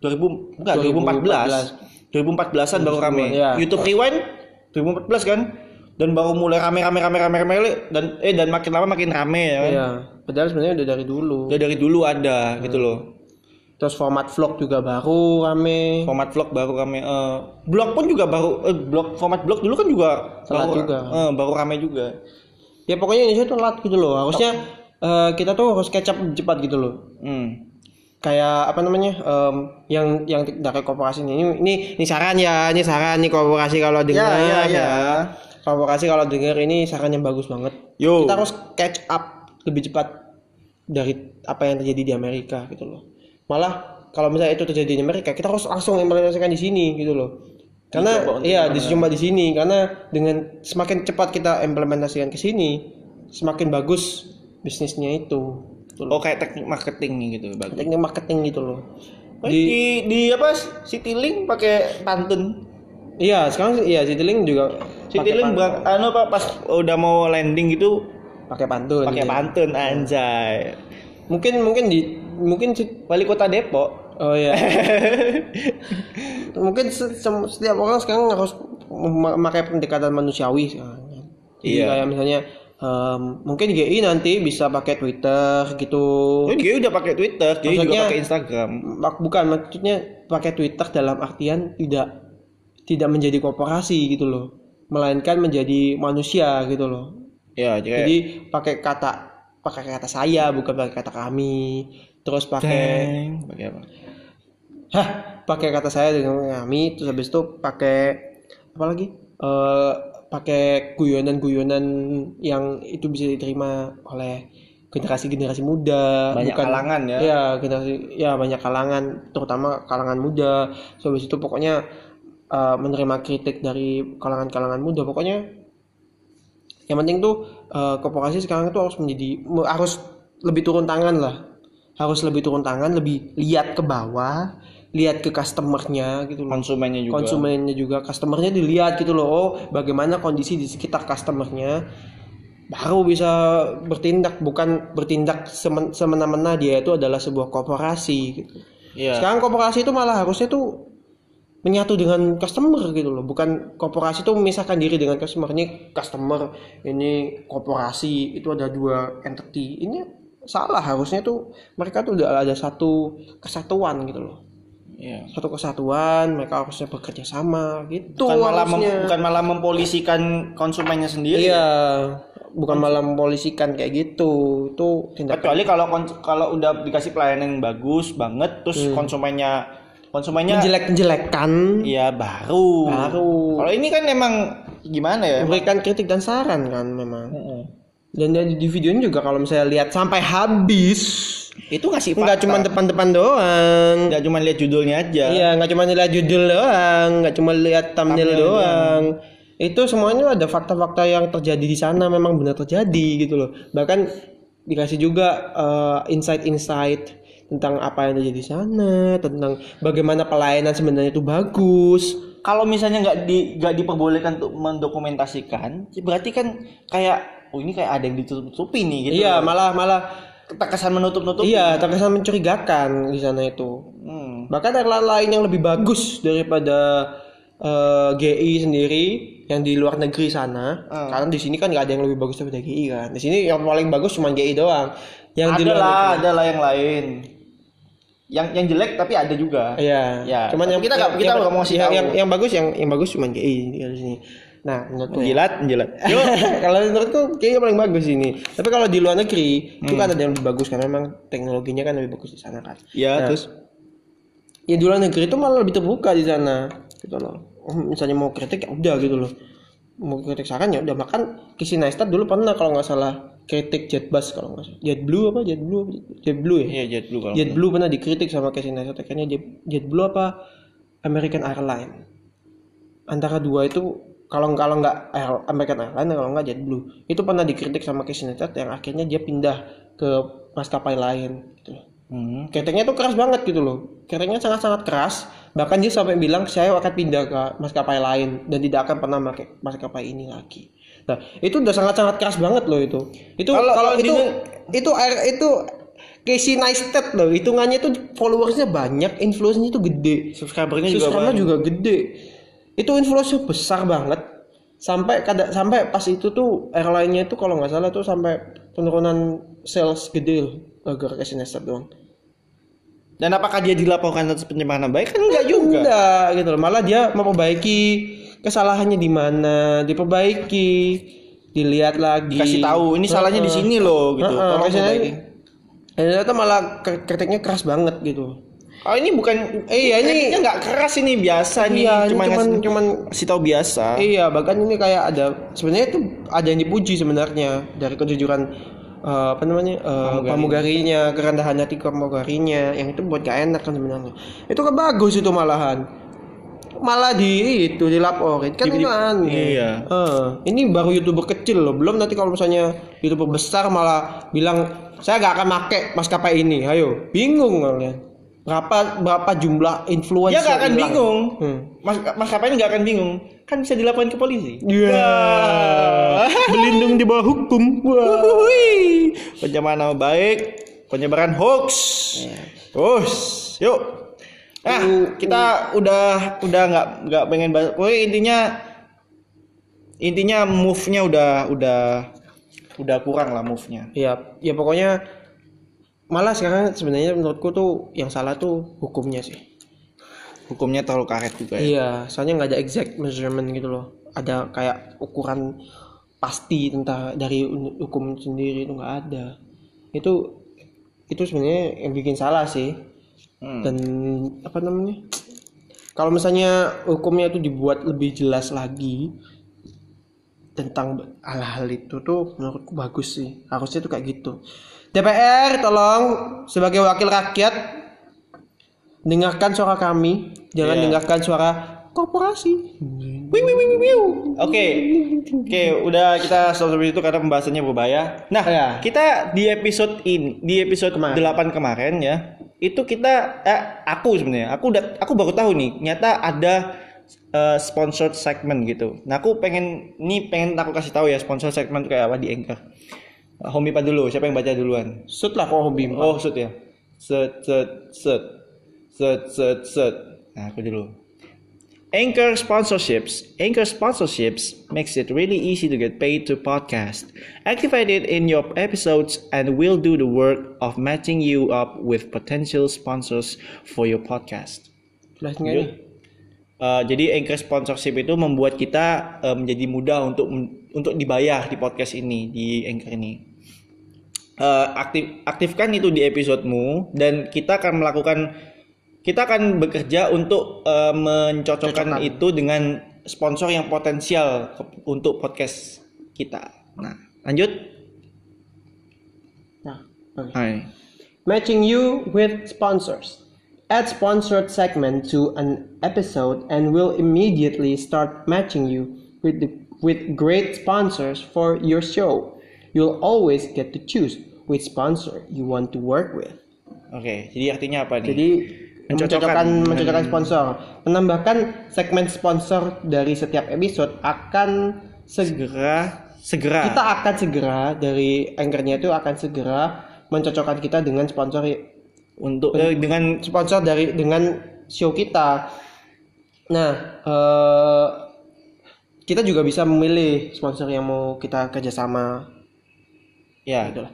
2000 enggak 2014 2014-an baru rame. Iya. YouTube Rewind 2014 kan? Dan baru mulai rame rame rame rame rame dan eh dan makin lama makin rame ya kan? Iya. Padahal sebenarnya udah dari dulu. Udah dari dulu ada gitu loh terus format vlog juga baru rame. Format vlog baru rame eh, blog pun juga baru eh, blog format blog dulu kan juga Telat baru, juga. eh, baru rame juga. Ya pokoknya Indonesia tuh telat gitu loh. Harusnya eh, kita tuh harus catch up cepat gitu loh. Hmm. kayak apa namanya em, yang yang dari korporasi ini. Ini ini saran ya ini saran nih korporasi kalau dengar ya, ya. korporasi kalau dengar ini saran yang bagus banget. Yo. Kita harus catch up lebih cepat dari apa yang terjadi di Amerika gitu loh malah kalau misalnya itu terjadi di Amerika kita harus langsung implementasikan di sini gitu loh. Karena iya dicoba di sini. Karena dengan semakin cepat kita implementasikan ke sini semakin bagus bisnisnya itu. Gitu loh. oh kayak teknik marketing gitu bagus teknik marketing gitu loh. Di, di di apa Citylink pakai pantun? Iya sekarang iya Citylink juga Citylink bak anu pak pas udah mau landing gitu pakai pantun. pakai pantun anjay mungkin mungkin di mungkin wali kota Depok oh iya mungkin setiap orang sekarang harus mem- memakai pendekatan manusiawi sekarang kan. Jadi Iya. kayak misalnya em, mungkin GI nanti bisa pakai Twitter gitu dia udah pakai Twitter, juga Maksudnya- pakai Instagram. Bukan maksudnya pakai Twitter dalam artian tidak tidak menjadi korporasi gitu loh melainkan menjadi manusia gitu loh Ya, jadi, jadi pakai kata pakai kata saya bukan pakai kata kami. Terus pakai pakai apa? hah pakai kata saya dengan kami terus habis itu pakai apa lagi? Eh pakai guyonan-guyonan yang itu bisa diterima oleh generasi-generasi muda. Banyak kalangan ya. ya generasi ya banyak kalangan terutama kalangan muda. So habis itu pokoknya eh, menerima kritik dari kalangan-kalangan muda. Pokoknya yang penting tuh eh, korporasi sekarang itu harus menjadi me- harus lebih turun tangan lah. Harus lebih turun tangan lebih lihat ke bawah lihat ke customernya gitu loh. Konsumennya juga. konsumennya juga. Customernya dilihat gitu loh oh bagaimana kondisi di sekitar customernya. Baru bisa bertindak bukan bertindak semen- semena-mena dia itu adalah sebuah korporasi gitu. Iya. sekarang korporasi itu malah harusnya tuh menyatu dengan customer gitu loh. Bukan korporasi itu memisahkan diri dengan customer. Ini customer ini korporasi itu ada dua entity. Ini salah harusnya tuh mereka tuh udah ada satu kesatuan gitu loh. Iya. satu kesatuan mereka harusnya bekerja sama gitu Bukan malah mem- bukan malah mempolisikan konsumennya sendiri. iya. bukan malah mempolisikan kayak gitu. Itu tindakan Kecuali kalau kalau udah dikasih pelayanan yang bagus banget terus Hmm. konsumennya konsumennya menjelek-menjelekan ya baru. Baru. Kalau ini kan emang gimana ya? memberikan kritik dan saran kan memang dan dari di video ini juga kalau misalnya lihat sampai habis Itu ngasih nggak cuma depan-depan doang nggak cuma lihat judulnya aja. iya nggak cuma lihat judul doang nggak cuma lihat thumbnail Thumbnail doang itu semuanya ada fakta-fakta yang terjadi di sana memang benar terjadi gitu loh bahkan dikasih juga eh, insight-insight tentang apa yang terjadi di sana tentang bagaimana pelayanan sebenarnya itu bagus Kalau misalnya nggak di nggak diperbolehkan untuk mendokumentasikan, berarti kan kayak oh ini kayak ada yang ditutup-tutupi nih gitu. iya malah malah Terkesan menutup-nutup. iya terkesan mencurigakan di sana itu Hmm. bahkan airline lain yang lebih bagus daripada eh, GI sendiri yang di luar negeri sana Hmm. karena di sini kan nggak ada yang lebih bagus daripada GI kan di sini yang paling bagus cuma GI doang yang di Ada luar lah, negeri- ada lah yang lain. Yang yang jelek tapi ada juga. Iya. Ya, Cuman tapi yang kita nggak- kita nggak mau kasih yang, yang, yang bagus yang yang bagus cuma GI di sini. Nah, menurutku ya. Menjilat, menjilat. Yuk, kalau menurutku kayaknya paling bagus ini. Tapi kalau di luar negeri itu Hmm. kan ada yang lebih bagus karena memang teknologinya kan lebih bagus di sana kan. Ya, Nah, terus Ya di luar negeri itu malah lebih terbuka di sana gitu loh. Oh, misalnya mau kritik ya udah gitu loh. Mau kritik saran ya udah makan Casey Neistat dulu pernah kalau nggak salah kritik Jetbus kalau nggak salah. JetBlue apa JetBlue? apa? JetBlue ya? Iya, jet dulu kalau. JetBlue pernah dikritik sama Casey Neistat akhirnya Jet, JetBlue apa American Airlines antara dua itu kalau kalau nggak Air- American Airlines kalau nggak JetBlue itu pernah dikritik sama Casey Neistat yang akhirnya dia pindah ke maskapai lain gitu loh. Hmm. Kritiknya tuh keras banget gitu loh. Kritiknya sangat-sangat keras. Bahkan dia sampai bilang saya akan pindah ke maskapai lain dan tidak akan pernah pakai maskapai ini lagi. Nah, itu udah sangat-sangat keras banget loh itu. Itu Kalau- kalau, itu itu air itu Casey Neistat loh. Hitungannya tuh followersnya banyak, influence-nya tuh gede. Subscribernya juga Subscriber banyak. juga gede. Itu influence besar banget. Sampai kada sampai pas itu tuh airline-nya itu kalau nggak salah tuh sampai penurunan sales gede loh gara-gara Casey Neistat doang. Dan apakah dia dilaporkan atas pencemaran nama baik? Kan enggak juga. Enggak gitu loh. Malah dia memperbaiki kesalahannya di mana, diperbaiki, dilihat lagi. Kasih tahu ini salahnya di sini loh gitu. Heeh, Tolong perbaiki. Dan ternyata malah kri- kritiknya keras banget gitu. Oh ini bukan Eh, iya, ini- nggak keras ini biasa nih Iya, ini cuma cuman ngasih- cuman kasih tahu biasa. Iya, bahkan ini kayak ada sebenarnya itu ada yang dipuji sebenarnya dari kejujuran eh, apa namanya eh, pramugarinya, kerendahan hati pramugarinya, yang itu buat gak enak kan sebenarnya. Itu kan bagus itu malahan. Malah di itu dilaporin kan Di- itu aneh. iya. Eh, ini baru youtuber kecil loh, belum nanti kalau misalnya youtuber besar malah bilang saya gak akan make maskapai ini, ayo bingung kalian. Berapa berapa jumlah influencer Dia nggak akan hilang? bingung. Hmm. Mas maskapai nggak akan bingung. Kan bisa dilaporkan ke polisi. Iya. Berlindung di bawah hukum. Wah. Wuhui. Pencemaran nama baik, penyebaran hoax. Iya. Terus, yuk. Nah, kita udah udah nggak nggak pengen bahas. Pokoknya intinya intinya move-nya udah udah udah kurang lah move-nya. Iya, ya pokoknya malah sekarang sebenarnya menurutku tuh yang salah tuh hukumnya sih. Hukumnya terlalu karet juga ya. Iya, soalnya nggak ada exact measurement gitu loh. Ada kayak ukuran pasti tentang dari hukum sendiri itu nggak ada. Itu itu sebenarnya yang bikin salah sih. Hmm. Dan apa namanya? Kalau misalnya hukumnya itu dibuat lebih jelas lagi tentang hal-hal itu tuh menurutku bagus sih. Harusnya tuh kayak gitu. DPR tolong sebagai wakil rakyat dengarkan suara kami, jangan Iya. dengarkan suara korporasi. Wiu, wiu. Oke, oke, udah kita stop sampai itu karena pembahasannya berbahaya. Nah, Iya. kita di episode ini, di episode Kemarin. 8 kemarin ya, itu kita, eh, aku sebenarnya, aku udah, aku baru tahu nih, nyata ada eh, sponsored segment gitu. Nah, aku pengen, ini pengen aku kasih tahu ya sponsored segment kayak apa di Anchor. Uh, Homi Pak dulu, siapa yang baca duluan? Sud lah kok hobi. Oh, set ya. Set, set, set. Set, set, set. Nah, aku dulu. Anchor sponsorships. Anchor sponsorships makes it really easy to get paid to podcast. Activate it in your episodes and we'll do the work of matching you up with potential sponsors for your podcast. Jelas nggak nih? Uh, jadi Anchor sponsorship itu membuat kita uh, menjadi mudah untuk untuk dibayar di podcast ini di Anchor ini. Uh, aktif aktifkan itu di episodemu dan kita akan melakukan kita akan bekerja untuk uh, mencocokkan Cocokkan. itu dengan sponsor yang potensial untuk podcast kita. Nah, lanjut. Nah, oke. Hai. Matching you with sponsors. Add sponsored segment to an episode and we'll immediately start matching you with the, with great sponsors for your show. You'll always get to choose which sponsor you want to work with. Oke, jadi artinya apa nih? Jadi Mencocokkan. mencocokkan mencocokkan sponsor, menambahkan segmen sponsor dari setiap episode akan segera segera kita akan segera dari anchornya itu akan segera mencocokkan kita dengan sponsor untuk eh, dengan sponsor dari dengan show kita. Nah, eh, kita juga bisa memilih sponsor yang mau kita kerjasama. ya Itulah.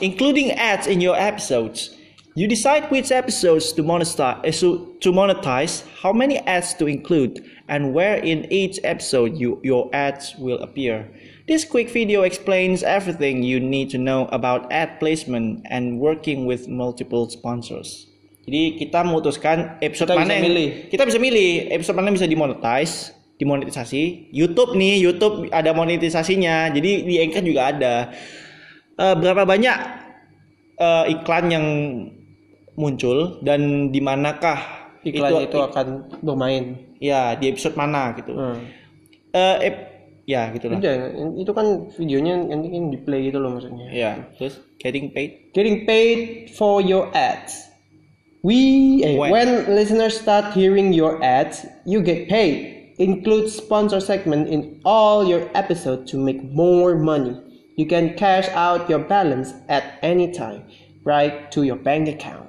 including ads in your episodes. You decide which episodes to monetize, eh, to monetize, how many ads to include, and where in each episode you, your ads will appear. This quick video explains everything you need to know about ad placement and working with multiple sponsors. Jadi kita memutuskan episode Kita mana bisa yang milih. kita bisa milih episode mana bisa dimonetize, dimonetisasi. YouTube nih, YouTube ada monetisasinya. Jadi di Anchor juga ada. Eh, berapa banyak eh, iklan yang muncul dan di manakah Iklan itu, akan bermain. ya di episode mana gitu. Hmm. Eh, ep- ya gitulah. Udah, itu kan videonya nanti kan di play gitu loh maksudnya. Ya, terus getting paid. Getting paid for your ads. We eh, When? when listeners start hearing your ads, you get paid. Include sponsor segment in all your episode to make more money. You can cash out your balance at any time, right to your bank account.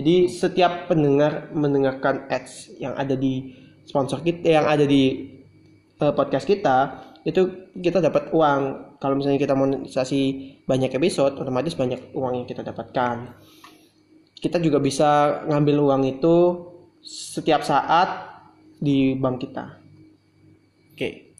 Jadi setiap pendengar mendengarkan ads yang ada di sponsor kita, yang ada di eh, podcast kita, itu kita dapat uang. Kalau misalnya kita monetisasi banyak episode, otomatis banyak uang yang kita dapatkan. Kita juga bisa ngambil uang itu setiap saat di bank kita. Okay.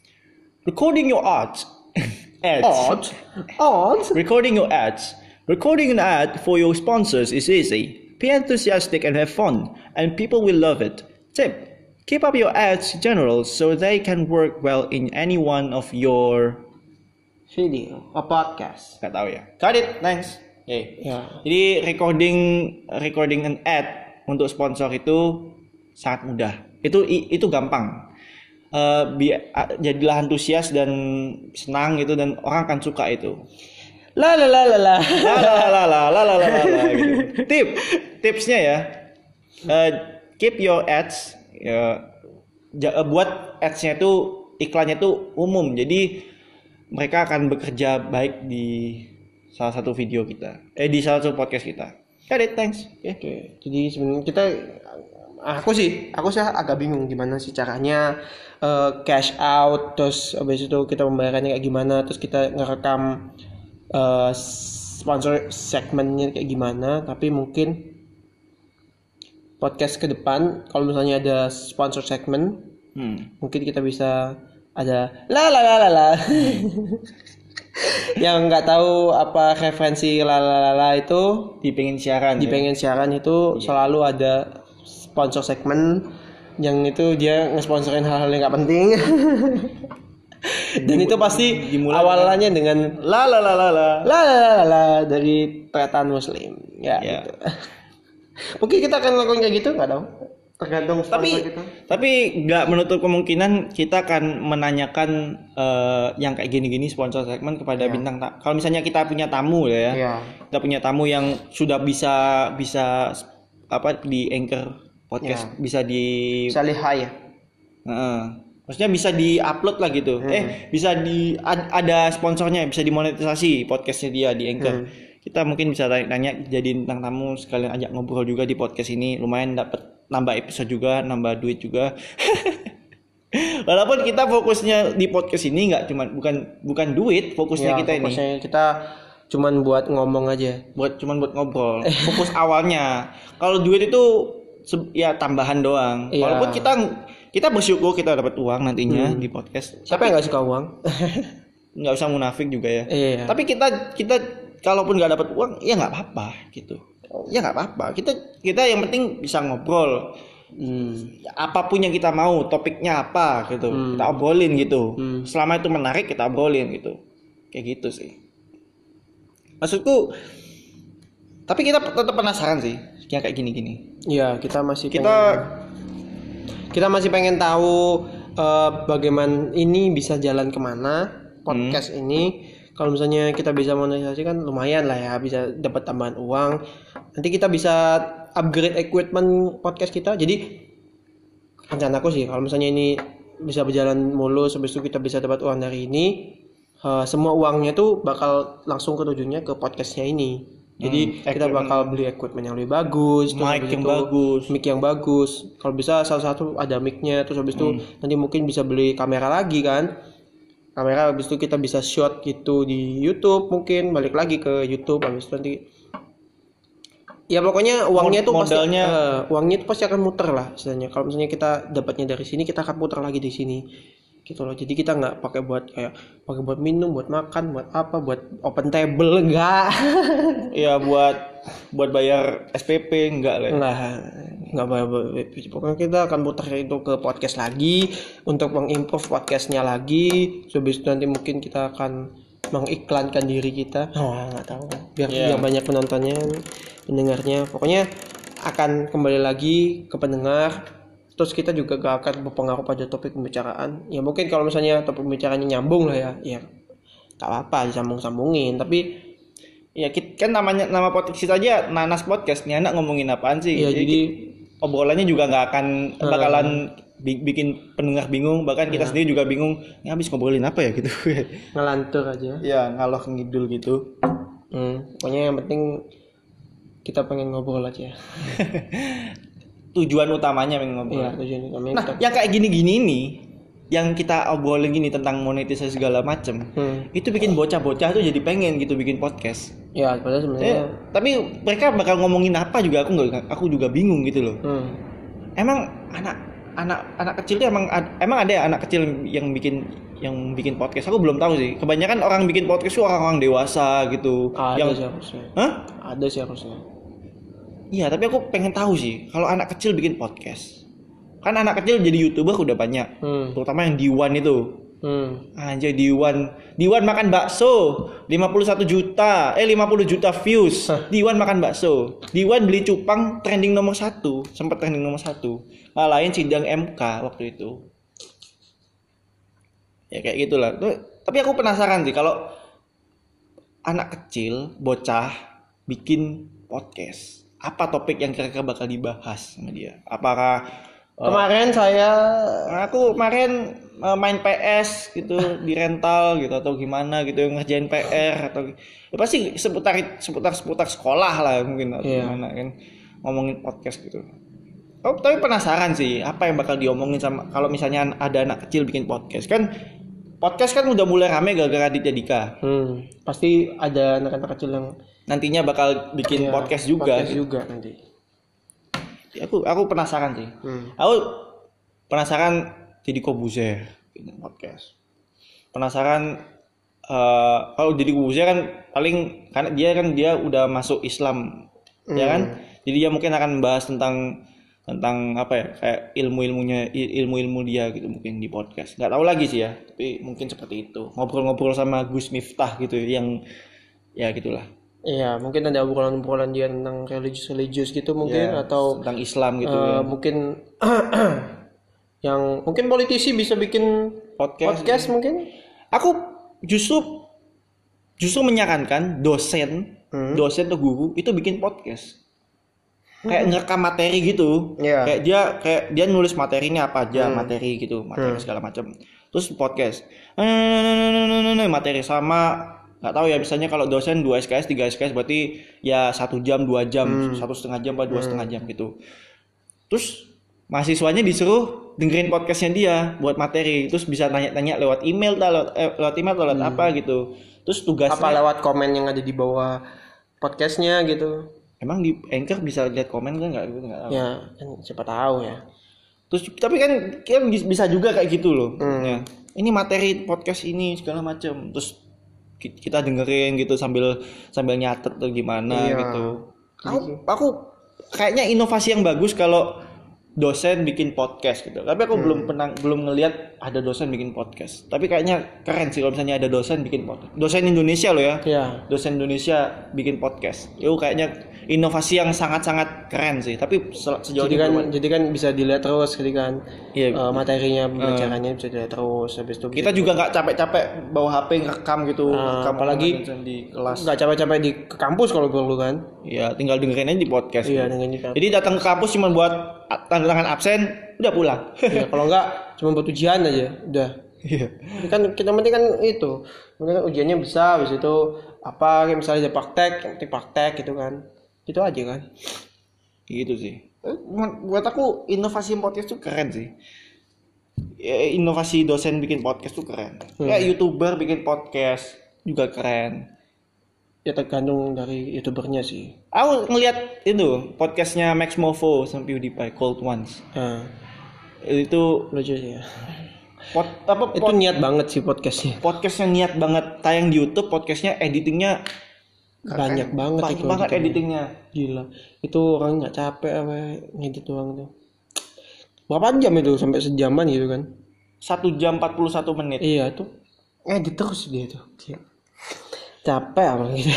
Recording your ads. ads. Odd, odd. Recording your ads. Recording an ad for your sponsors is easy. Be enthusiastic and have fun, and people will love it. Tip Keep up your ads general so they can work well in any one of your. Video, a podcast. Gak tahu ya. Got it, thanks. Okay. Ya, Jadi recording recording an ad untuk sponsor itu sangat mudah. Itu itu gampang. Eh, bi- jadilah antusias dan senang gitu dan orang akan suka itu. la la la la la. La la la la la la la la la, gitu. Tip, tipsnya ya, eh, keep your ads, eh, buat adsnya itu iklannya itu umum. Jadi mereka akan bekerja baik di salah satu video kita, eh di salah satu podcast kita. Got it, thanks. Oke. Oke, jadi sebenarnya kita aku sih, aku sih agak bingung gimana sih caranya eh, cash out terus habis itu kita membayarnya kayak gimana, terus kita ngerekam eh, sponsor segmennya kayak gimana, tapi mungkin podcast ke depan kalau misalnya ada sponsor segmen, Hmm. mungkin kita bisa ada la la la la la. yang nggak tahu apa referensi la la la la itu Di pengen siaran. di ya? pengen siaran itu selalu ada sponsor segmen yang itu dia ngesponsorin hal-hal yang nggak penting dan itu pasti dimulai awalannya dengan La la la la la. la la la la, dari tretan muslim ya Ya. gitu. Mungkin kita akan lakukan kayak gitu nggak tahu tergantung sponsor Tapi kita tapi nggak menutup kemungkinan kita akan menanyakan eh, yang kayak gini-gini sponsor segmen kepada bintang tamu. Kalau misalnya kita punya tamu ya, Iya. kita punya tamu yang sudah bisa bisa apa di anchor podcast bisa di bisa lihat ya Heeh. maksudnya bisa di-upload lah gitu. Eh, bisa di ad- ada sponsornya, bisa dimonetisasi podcastnya dia di Anchor. Kita mungkin bisa tanya-tanya jadi bintang tamu sekalian ajak ngobrol juga di podcast ini. Lumayan dapat nambah episode juga, nambah duit juga. Walaupun kita fokusnya di podcast ini nggak cuma bukan bukan duit, fokusnya Ya, kita ini fokusnya kita cuman buat ngomong aja buat cuman buat ngobrol. Fokus awalnya. Kalau duit itu ya tambahan doang. Iya. Walaupun kita kita bersyukur kita dapat uang nantinya di podcast. siapa yang nggak suka uang nggak usah munafik juga ya. iya Tapi kita kita kalaupun nggak dapat uang ya nggak apa-apa gitu. Ya nggak apa-apa. Kita kita yang penting bisa ngobrol. Hmm. Apa pun yang kita mau, topiknya apa gitu. Kita obrolin gitu. Hmm. Selama itu menarik kita obrolin gitu. Kayak gitu sih. Maksudku tapi kita tetap penasaran sih yang kayak gini-gini. Iya, kita masih Kita pengen, kita masih pengen tahu eh, bagaimana ini bisa jalan ke mana podcast ini kalau misalnya kita bisa monetisasi kan lumayan lah ya bisa dapat tambahan uang. Nanti kita bisa upgrade equipment podcast kita. Jadi rencanaku sih kalau misalnya ini bisa berjalan mulus habis itu kita bisa dapat uang dari ini eh, semua uangnya tuh bakal langsung ke tujuannya ke podcastnya ini. Jadi Hmm, kita bakal beli equipment yang lebih bagus Mic yang itu bagus. mic yang bagus. Kalau bisa salah satu ada micnya terus habis itu nanti mungkin bisa beli kamera lagi kan kamera habis itu kita bisa shot gitu di YouTube mungkin balik lagi ke YouTube habis itu nanti. Ya pokoknya uangnya tuh pasti modalnya- eh, uangnya tuh pasti akan muter lah istilahnya. Kalau misalnya kita dapatnya dari sini kita akan putar lagi di sini. Gitu loh. Jadi kita nggak pakai buat kayak pakai buat minum buat makan buat apa buat open table enggak. Ya buat buat bayar SPP enggak lah ya. Apa-apa. Pokoknya kita akan putar itu ke podcast lagi untuk mengimprove podcastnya lagi. Habis itu nanti mungkin kita akan mengiklankan diri kita. Oh, nggak tahu. Biar Iya. biar banyak penontonnya, pendengarnya. Pokoknya akan kembali lagi ke pendengar. Terus kita juga gak akan berpengaruh pada topik pembicaraan. Ya mungkin kalau misalnya topik pembicaranya nyambung lah ya, ya gak apa-apa disambung-sambungin. Tapi ya kit- kan namanya nama podcast kita aja nanas podcast nih anak ngomongin apaan sih ya Jadi jadi obrolannya juga nggak akan bakalan bi- bikin pendengar bingung. Bahkan kita sendiri juga bingung ini habis ngobrolin apa ya? gitu. Ngelantur aja. ya ngalor ngidul gitu. Hmm, pokoknya yang penting kita pengen ngobrol aja. tujuan utamanya pengen ngobrol. Iya, tujuan kami nah yang kayak gini-gini nih yang kita obrolin gini tentang monetisasi segala macem Hmm. itu bikin bocah-bocah tuh jadi pengen gitu bikin podcast Ya, padahal sebenarnya Eh, tapi mereka bakal ngomongin apa juga aku nggak aku juga bingung gitu loh hmm. emang anak anak anak kecil tuh emang emang ada ya anak kecil yang bikin yang bikin podcast aku belum tahu sih kebanyakan orang bikin podcast tuh orang-orang dewasa gitu ada yang sih harusnya. Hah? Ada sih harusnya. iya tapi aku pengen tahu sih kalau anak kecil bikin podcast kan anak kecil jadi youtuber udah banyak Hmm. terutama yang Diwan itu Hmm. Anjay Diwan. Diwan makan bakso. 51 juta. Eh 50 juta views. Diwan makan bakso. Diwan beli cupang trending nomor satu. Sempat trending nomor satu. Lain sidang MK waktu itu. Ya kayak gitulah. Tapi aku penasaran sih Kalau Anak kecil Bocah Bikin podcast Apa topik yang kira-kira bakal dibahas sama dia? Apakah eh, Kemarin saya aku kemarin main PS gitu di rental gitu atau gimana gitu ngerjain PR atau ya pasti seputar seputar seputar sekolah lah mungkin atau Iya. gimana kan ngomongin podcast gitu. Oh, tapi penasaran sih apa yang bakal diomongin sama kalau misalnya ada anak kecil bikin podcast kan podcast kan udah mulai rame gara-gara Aditya Dika. hmm, pasti ada anak-anak kecil yang Nantinya bakal bikin ya, podcast juga. podcast juga nanti. Aku aku penasaran sih. Hmm. Aku penasaran Deddy Kobuzer bikin podcast. Penasaran eh, kalau Deddy Kobuzer kan paling karena dia kan dia udah masuk Islam, ya kan? Jadi dia mungkin akan membahas tentang tentang apa ya kayak ilmu-ilmunya il- ilmu-ilmu dia gitu mungkin di podcast. Nggak tahu lagi sih ya, tapi mungkin seperti itu. Ngobrol-ngobrol sama Gus Miftah gitu yang ya gitulah. Iya, mungkin ada obrolan-obrolan dia tentang religius-religius gitu mungkin Ya, atau tentang Islam gitu eh, ya. mungkin yang mungkin politisi bisa bikin Podcast. podcast mungkin. Aku justru justru menyarankan dosen, Hmm. dosen atau guru itu bikin podcast. Kayak ngerekam materi gitu. Iya. Kayak dia kayak dia nulis materinya apa aja, materi gitu, materi segala macam. Terus podcast. Materi sama nggak tahu ya misalnya kalau dosen 2 SKS 3 SKS berarti ya satu jam dua jam satu setengah jam apa dua setengah jam gitu terus mahasiswanya disuruh dengerin podcastnya dia buat materi terus bisa tanya-tanya lewat email tak lewat, eh, lewat email atau lewat apa gitu terus tugasnya Apa lewat komen yang ada di bawah podcastnya gitu. emang di anchor bisa lihat komen kan nggak gitu nggak tahu. Ya, kan siapa tahu ya. terus tapi kan kan bis- bisa juga kayak gitu loh Hmm. Ya. ini materi podcast ini segala macam terus ki- kita dengerin gitu sambil sambil nyatet atau gimana Iya. gitu aku aku kayaknya inovasi yang bagus kalau dosen bikin podcast gitu. Tapi aku belum pernah belum ngelihat ada dosen bikin podcast. Tapi kayaknya keren sih kalau misalnya ada dosen bikin podcast. Dosen Indonesia loh ya. ya Dosen Indonesia bikin podcast. Itu kayaknya inovasi yang sangat-sangat keren sih. Tapi se- sejauh jadi ini kan jadi kan bisa dilihat terus jadi kan Iya. eh, materinya pembelajarannya bisa dilihat terus habis itu kita juga nggak capek-capek bawa HP ngerekam gitu. Ah, rekam apalagi- di kelas. nggak capek-capek di kampus kalau perlu kan Ya, tinggal dengerin aja di podcast. iya dengan kita Jadi datang ke kampus cuma buat tanda tangan absen, udah pulang. ya, kalau nggak cuma buat ujian aja udah Iya. Kan kita penting kan itu penting kan ujiannya bisa habis itu apa kayak misalnya ada praktek nanti praktek gitu kan itu aja kan Gitu sih. Eh, Buat aku inovasi podcast tuh keren sih. Ya, inovasi dosen bikin podcast tuh keren. Ya youtuber bikin podcast juga keren. Ya tergantung dari youtubernya sih Aku ngeliat itu podcastnya Max Movo sama PewDiePie Cold Ones. nah, Itu lucu sih ya pod, apa itu pod- niat banget sih podcastnya podcastnya niat banget tayang di YouTube, podcastnya editingnya banyak banget banyak itu banget editingnya. editingnya. gila itu orang nggak capek apa ngedit doang tuh berapa jam itu sampai sejaman gitu kan Satu jam 41 menit. iya tuh ngedit terus dia tuh. Capek apa gitu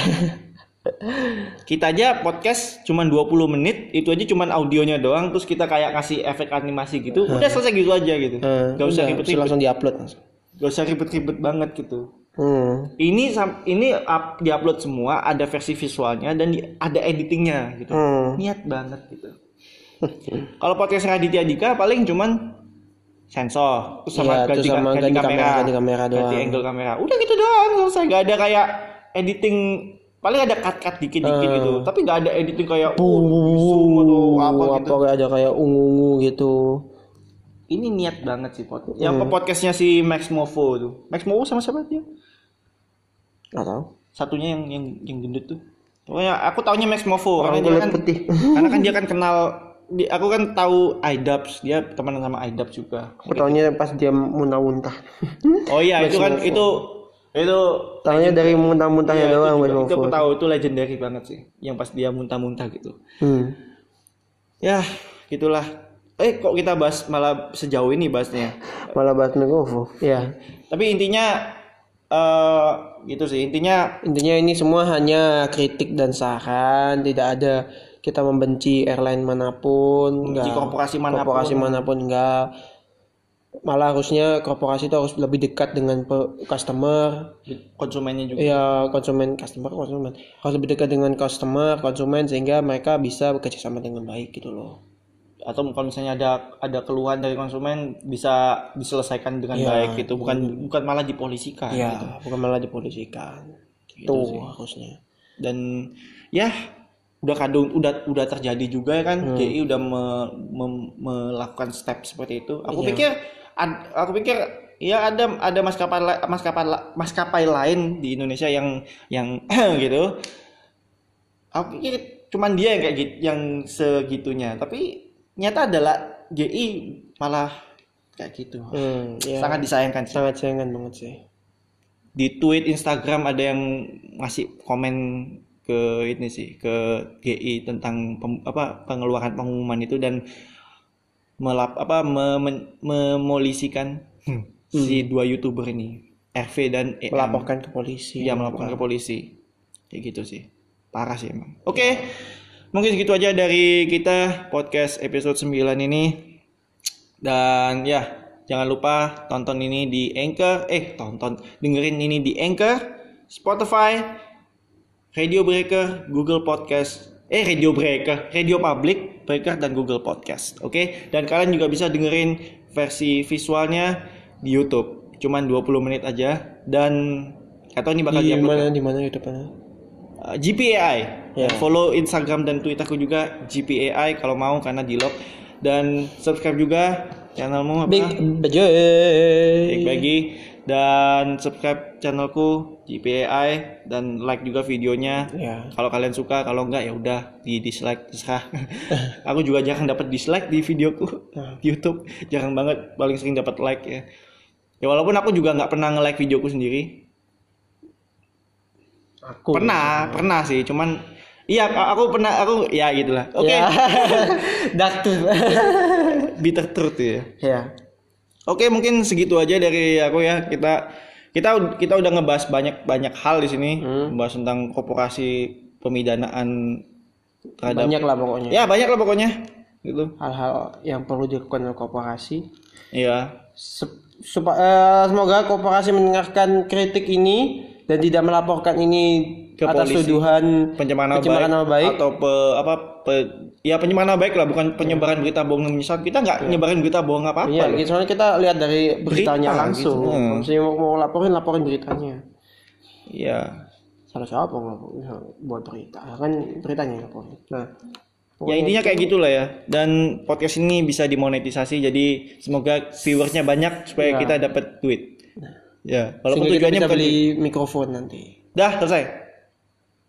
Kita aja podcast cuman 20 menit, itu aja cuman audionya doang, terus kita kayak kasih efek animasi gitu, udah selesai gitu aja gitu. Eh, Gak usah ribet-ribet, langsung diupload langsung gak usah ribet-ribet banget gitu. hmm. Ini ini up, diupload semua, ada versi visualnya dan di- ada editingnya gitu. Hmm. Niat banget gitu. Kalau podcast Raditya Dika paling cuman sensor, terus sama ganti, terus sama ganti, ganti kamera, kamera, ganti kamera doang. ganti angle kamera. Udah gitu doang, selesai. Gak ada kayak editing paling ada cut-cut dikit-dikit Hmm. gitu. Tapi gak ada editing kayak uh, zoom atau apa apa gitu. kayak ada kayak ungu-ungu gitu Ini niat banget sih podcast. Hmm. Yang ke podcastnya si Max Movo tuh. Max Movo sama siapa dia? nggak tahu Satunya yang yang yang gendut tuh. Pokoknya aku taunya Max Movo Orang karena dia kan putih. karena kan dia kan kenal di, aku kan tahu Idubs, dia teman sama Idubs juga. aku taunya pas dia muntah-muntah Oh iya, itu kan itu itu taunya dari muntah-muntahnya Iya, doang itu, itu aku tahu itu legendary banget sih. Yang pas dia muntah-muntah gitu. hmm. Ya, gitulah. Eh, kok kita bahas malah sejauh ini bahasnya. malah bahas Megovo ya Tapi intinya eh gitu sih. Intinya intinya ini semua hanya kritik dan saran tidak ada kita membenci airline mana pun Membenci enggak korporasi mana pun. korporasi mana pun enggak malah harusnya korporasi itu harus lebih dekat dengan customer. Konsumennya juga. Ya konsumen customer konsumen. Harus lebih dekat dengan customer konsumen sehingga mereka bisa bekerja sama dengan baik gitu loh. Atau kalau misalnya ada ada keluhan dari konsumen bisa diselesaikan dengan Iya. baik gitu. Bukan bukan malah dipolisikan ya gitu. bukan malah dipolisikan. Gitu itu sih. harusnya. Dan ya udah kadung udah udah terjadi juga ya kan. GI udah me- me- melakukan step seperti itu. Aku Iya. pikir ad- aku pikir ya ada ada maskapai maskapai maskapai lain di Indonesia yang yang gitu. Aku pikir cuman dia yang kayak gitu yang segitunya. Tapi nyata adalah GI malah kayak gitu. Hmm, ya. sangat disayangkan sih. Sangat sayangkan banget sih. Di tweet Instagram ada yang ngasih komen ke ini sih ke GI tentang pem- apa pengeluaran pengumuman itu dan melap apa memolisikan si dua youtuber ini RV dan EM. melaporkan ke polisi. Iya melaporkan ke polisi. Kayak gitu sih. Parah sih emang. Oke mungkin segitu aja dari kita podcast episode 9 ini. Dan ya jangan lupa tonton ini di Anchor eh tonton dengerin ini di Anchor Spotify Radio Breaker Google Podcast eh Radio Breaker Radio Public Breaker dan Google Podcast oke? Dan kalian juga bisa dengerin versi visualnya di YouTube. Cuman 20 menit aja. Dan atau ini bakal di mana di mana YouTube-nya? Uh, GPAI. Ya. Follow Instagram dan Twitterku juga GPAI kalau mau karena di lock. Dan subscribe juga channelmu apa? Big Bajoy Big Bagi dan subscribe channelku GPAI dan like juga videonya. ya Kalau kalian suka, kalau enggak ya udah di dislike terserah. Aku juga jarang dapat dislike di videoku Nah. di YouTube. Jarang banget, paling sering dapat like ya. Ya walaupun aku juga nggak pernah nge-like videoku sendiri. aku Pernah, pernah sih, cuman Iya, aku pernah aku ya gitulah. Oke, Ya. Dark truth. bitter truth ya. ya. Oke, mungkin segitu aja dari aku ya. Kita kita kita udah ngebahas banyak banyak hal di sini, Hmm. membahas tentang korporasi pemidanaan terhadap Banyak lah pokoknya. Ya, banyak lah pokoknya. Gitu. Hal-hal yang perlu dilakukan oleh korporasi. Iya. Supa- eh, semoga korporasi mendengarkan kritik ini dan tidak melaporkan ini Ke atas polisi. tuduhan Pencemaran nama baik, baik. atau pe- apa pe- ya pencemaran nama baik lah, bukan penyebaran berita bohong menyesat. Kita nggak nyebarin berita bohong apa-apa. Iya, loh. gitu. soalnya kita lihat dari beritanya Berita, langsung. gitu. Hmm. Misalnya mau, mau laporin, laporin beritanya. Iya. Salah siapa nggak buat berita? Kan beritanya laporin. Nah, Ya intinya kayak gitulah ya. Dan podcast ini bisa dimonetisasi jadi semoga viewersnya banyak supaya Iya. kita dapat duit. Ya, walaupun sehingga kita tujuannya bisa bukan beli mikrofon nanti. Dah, selesai.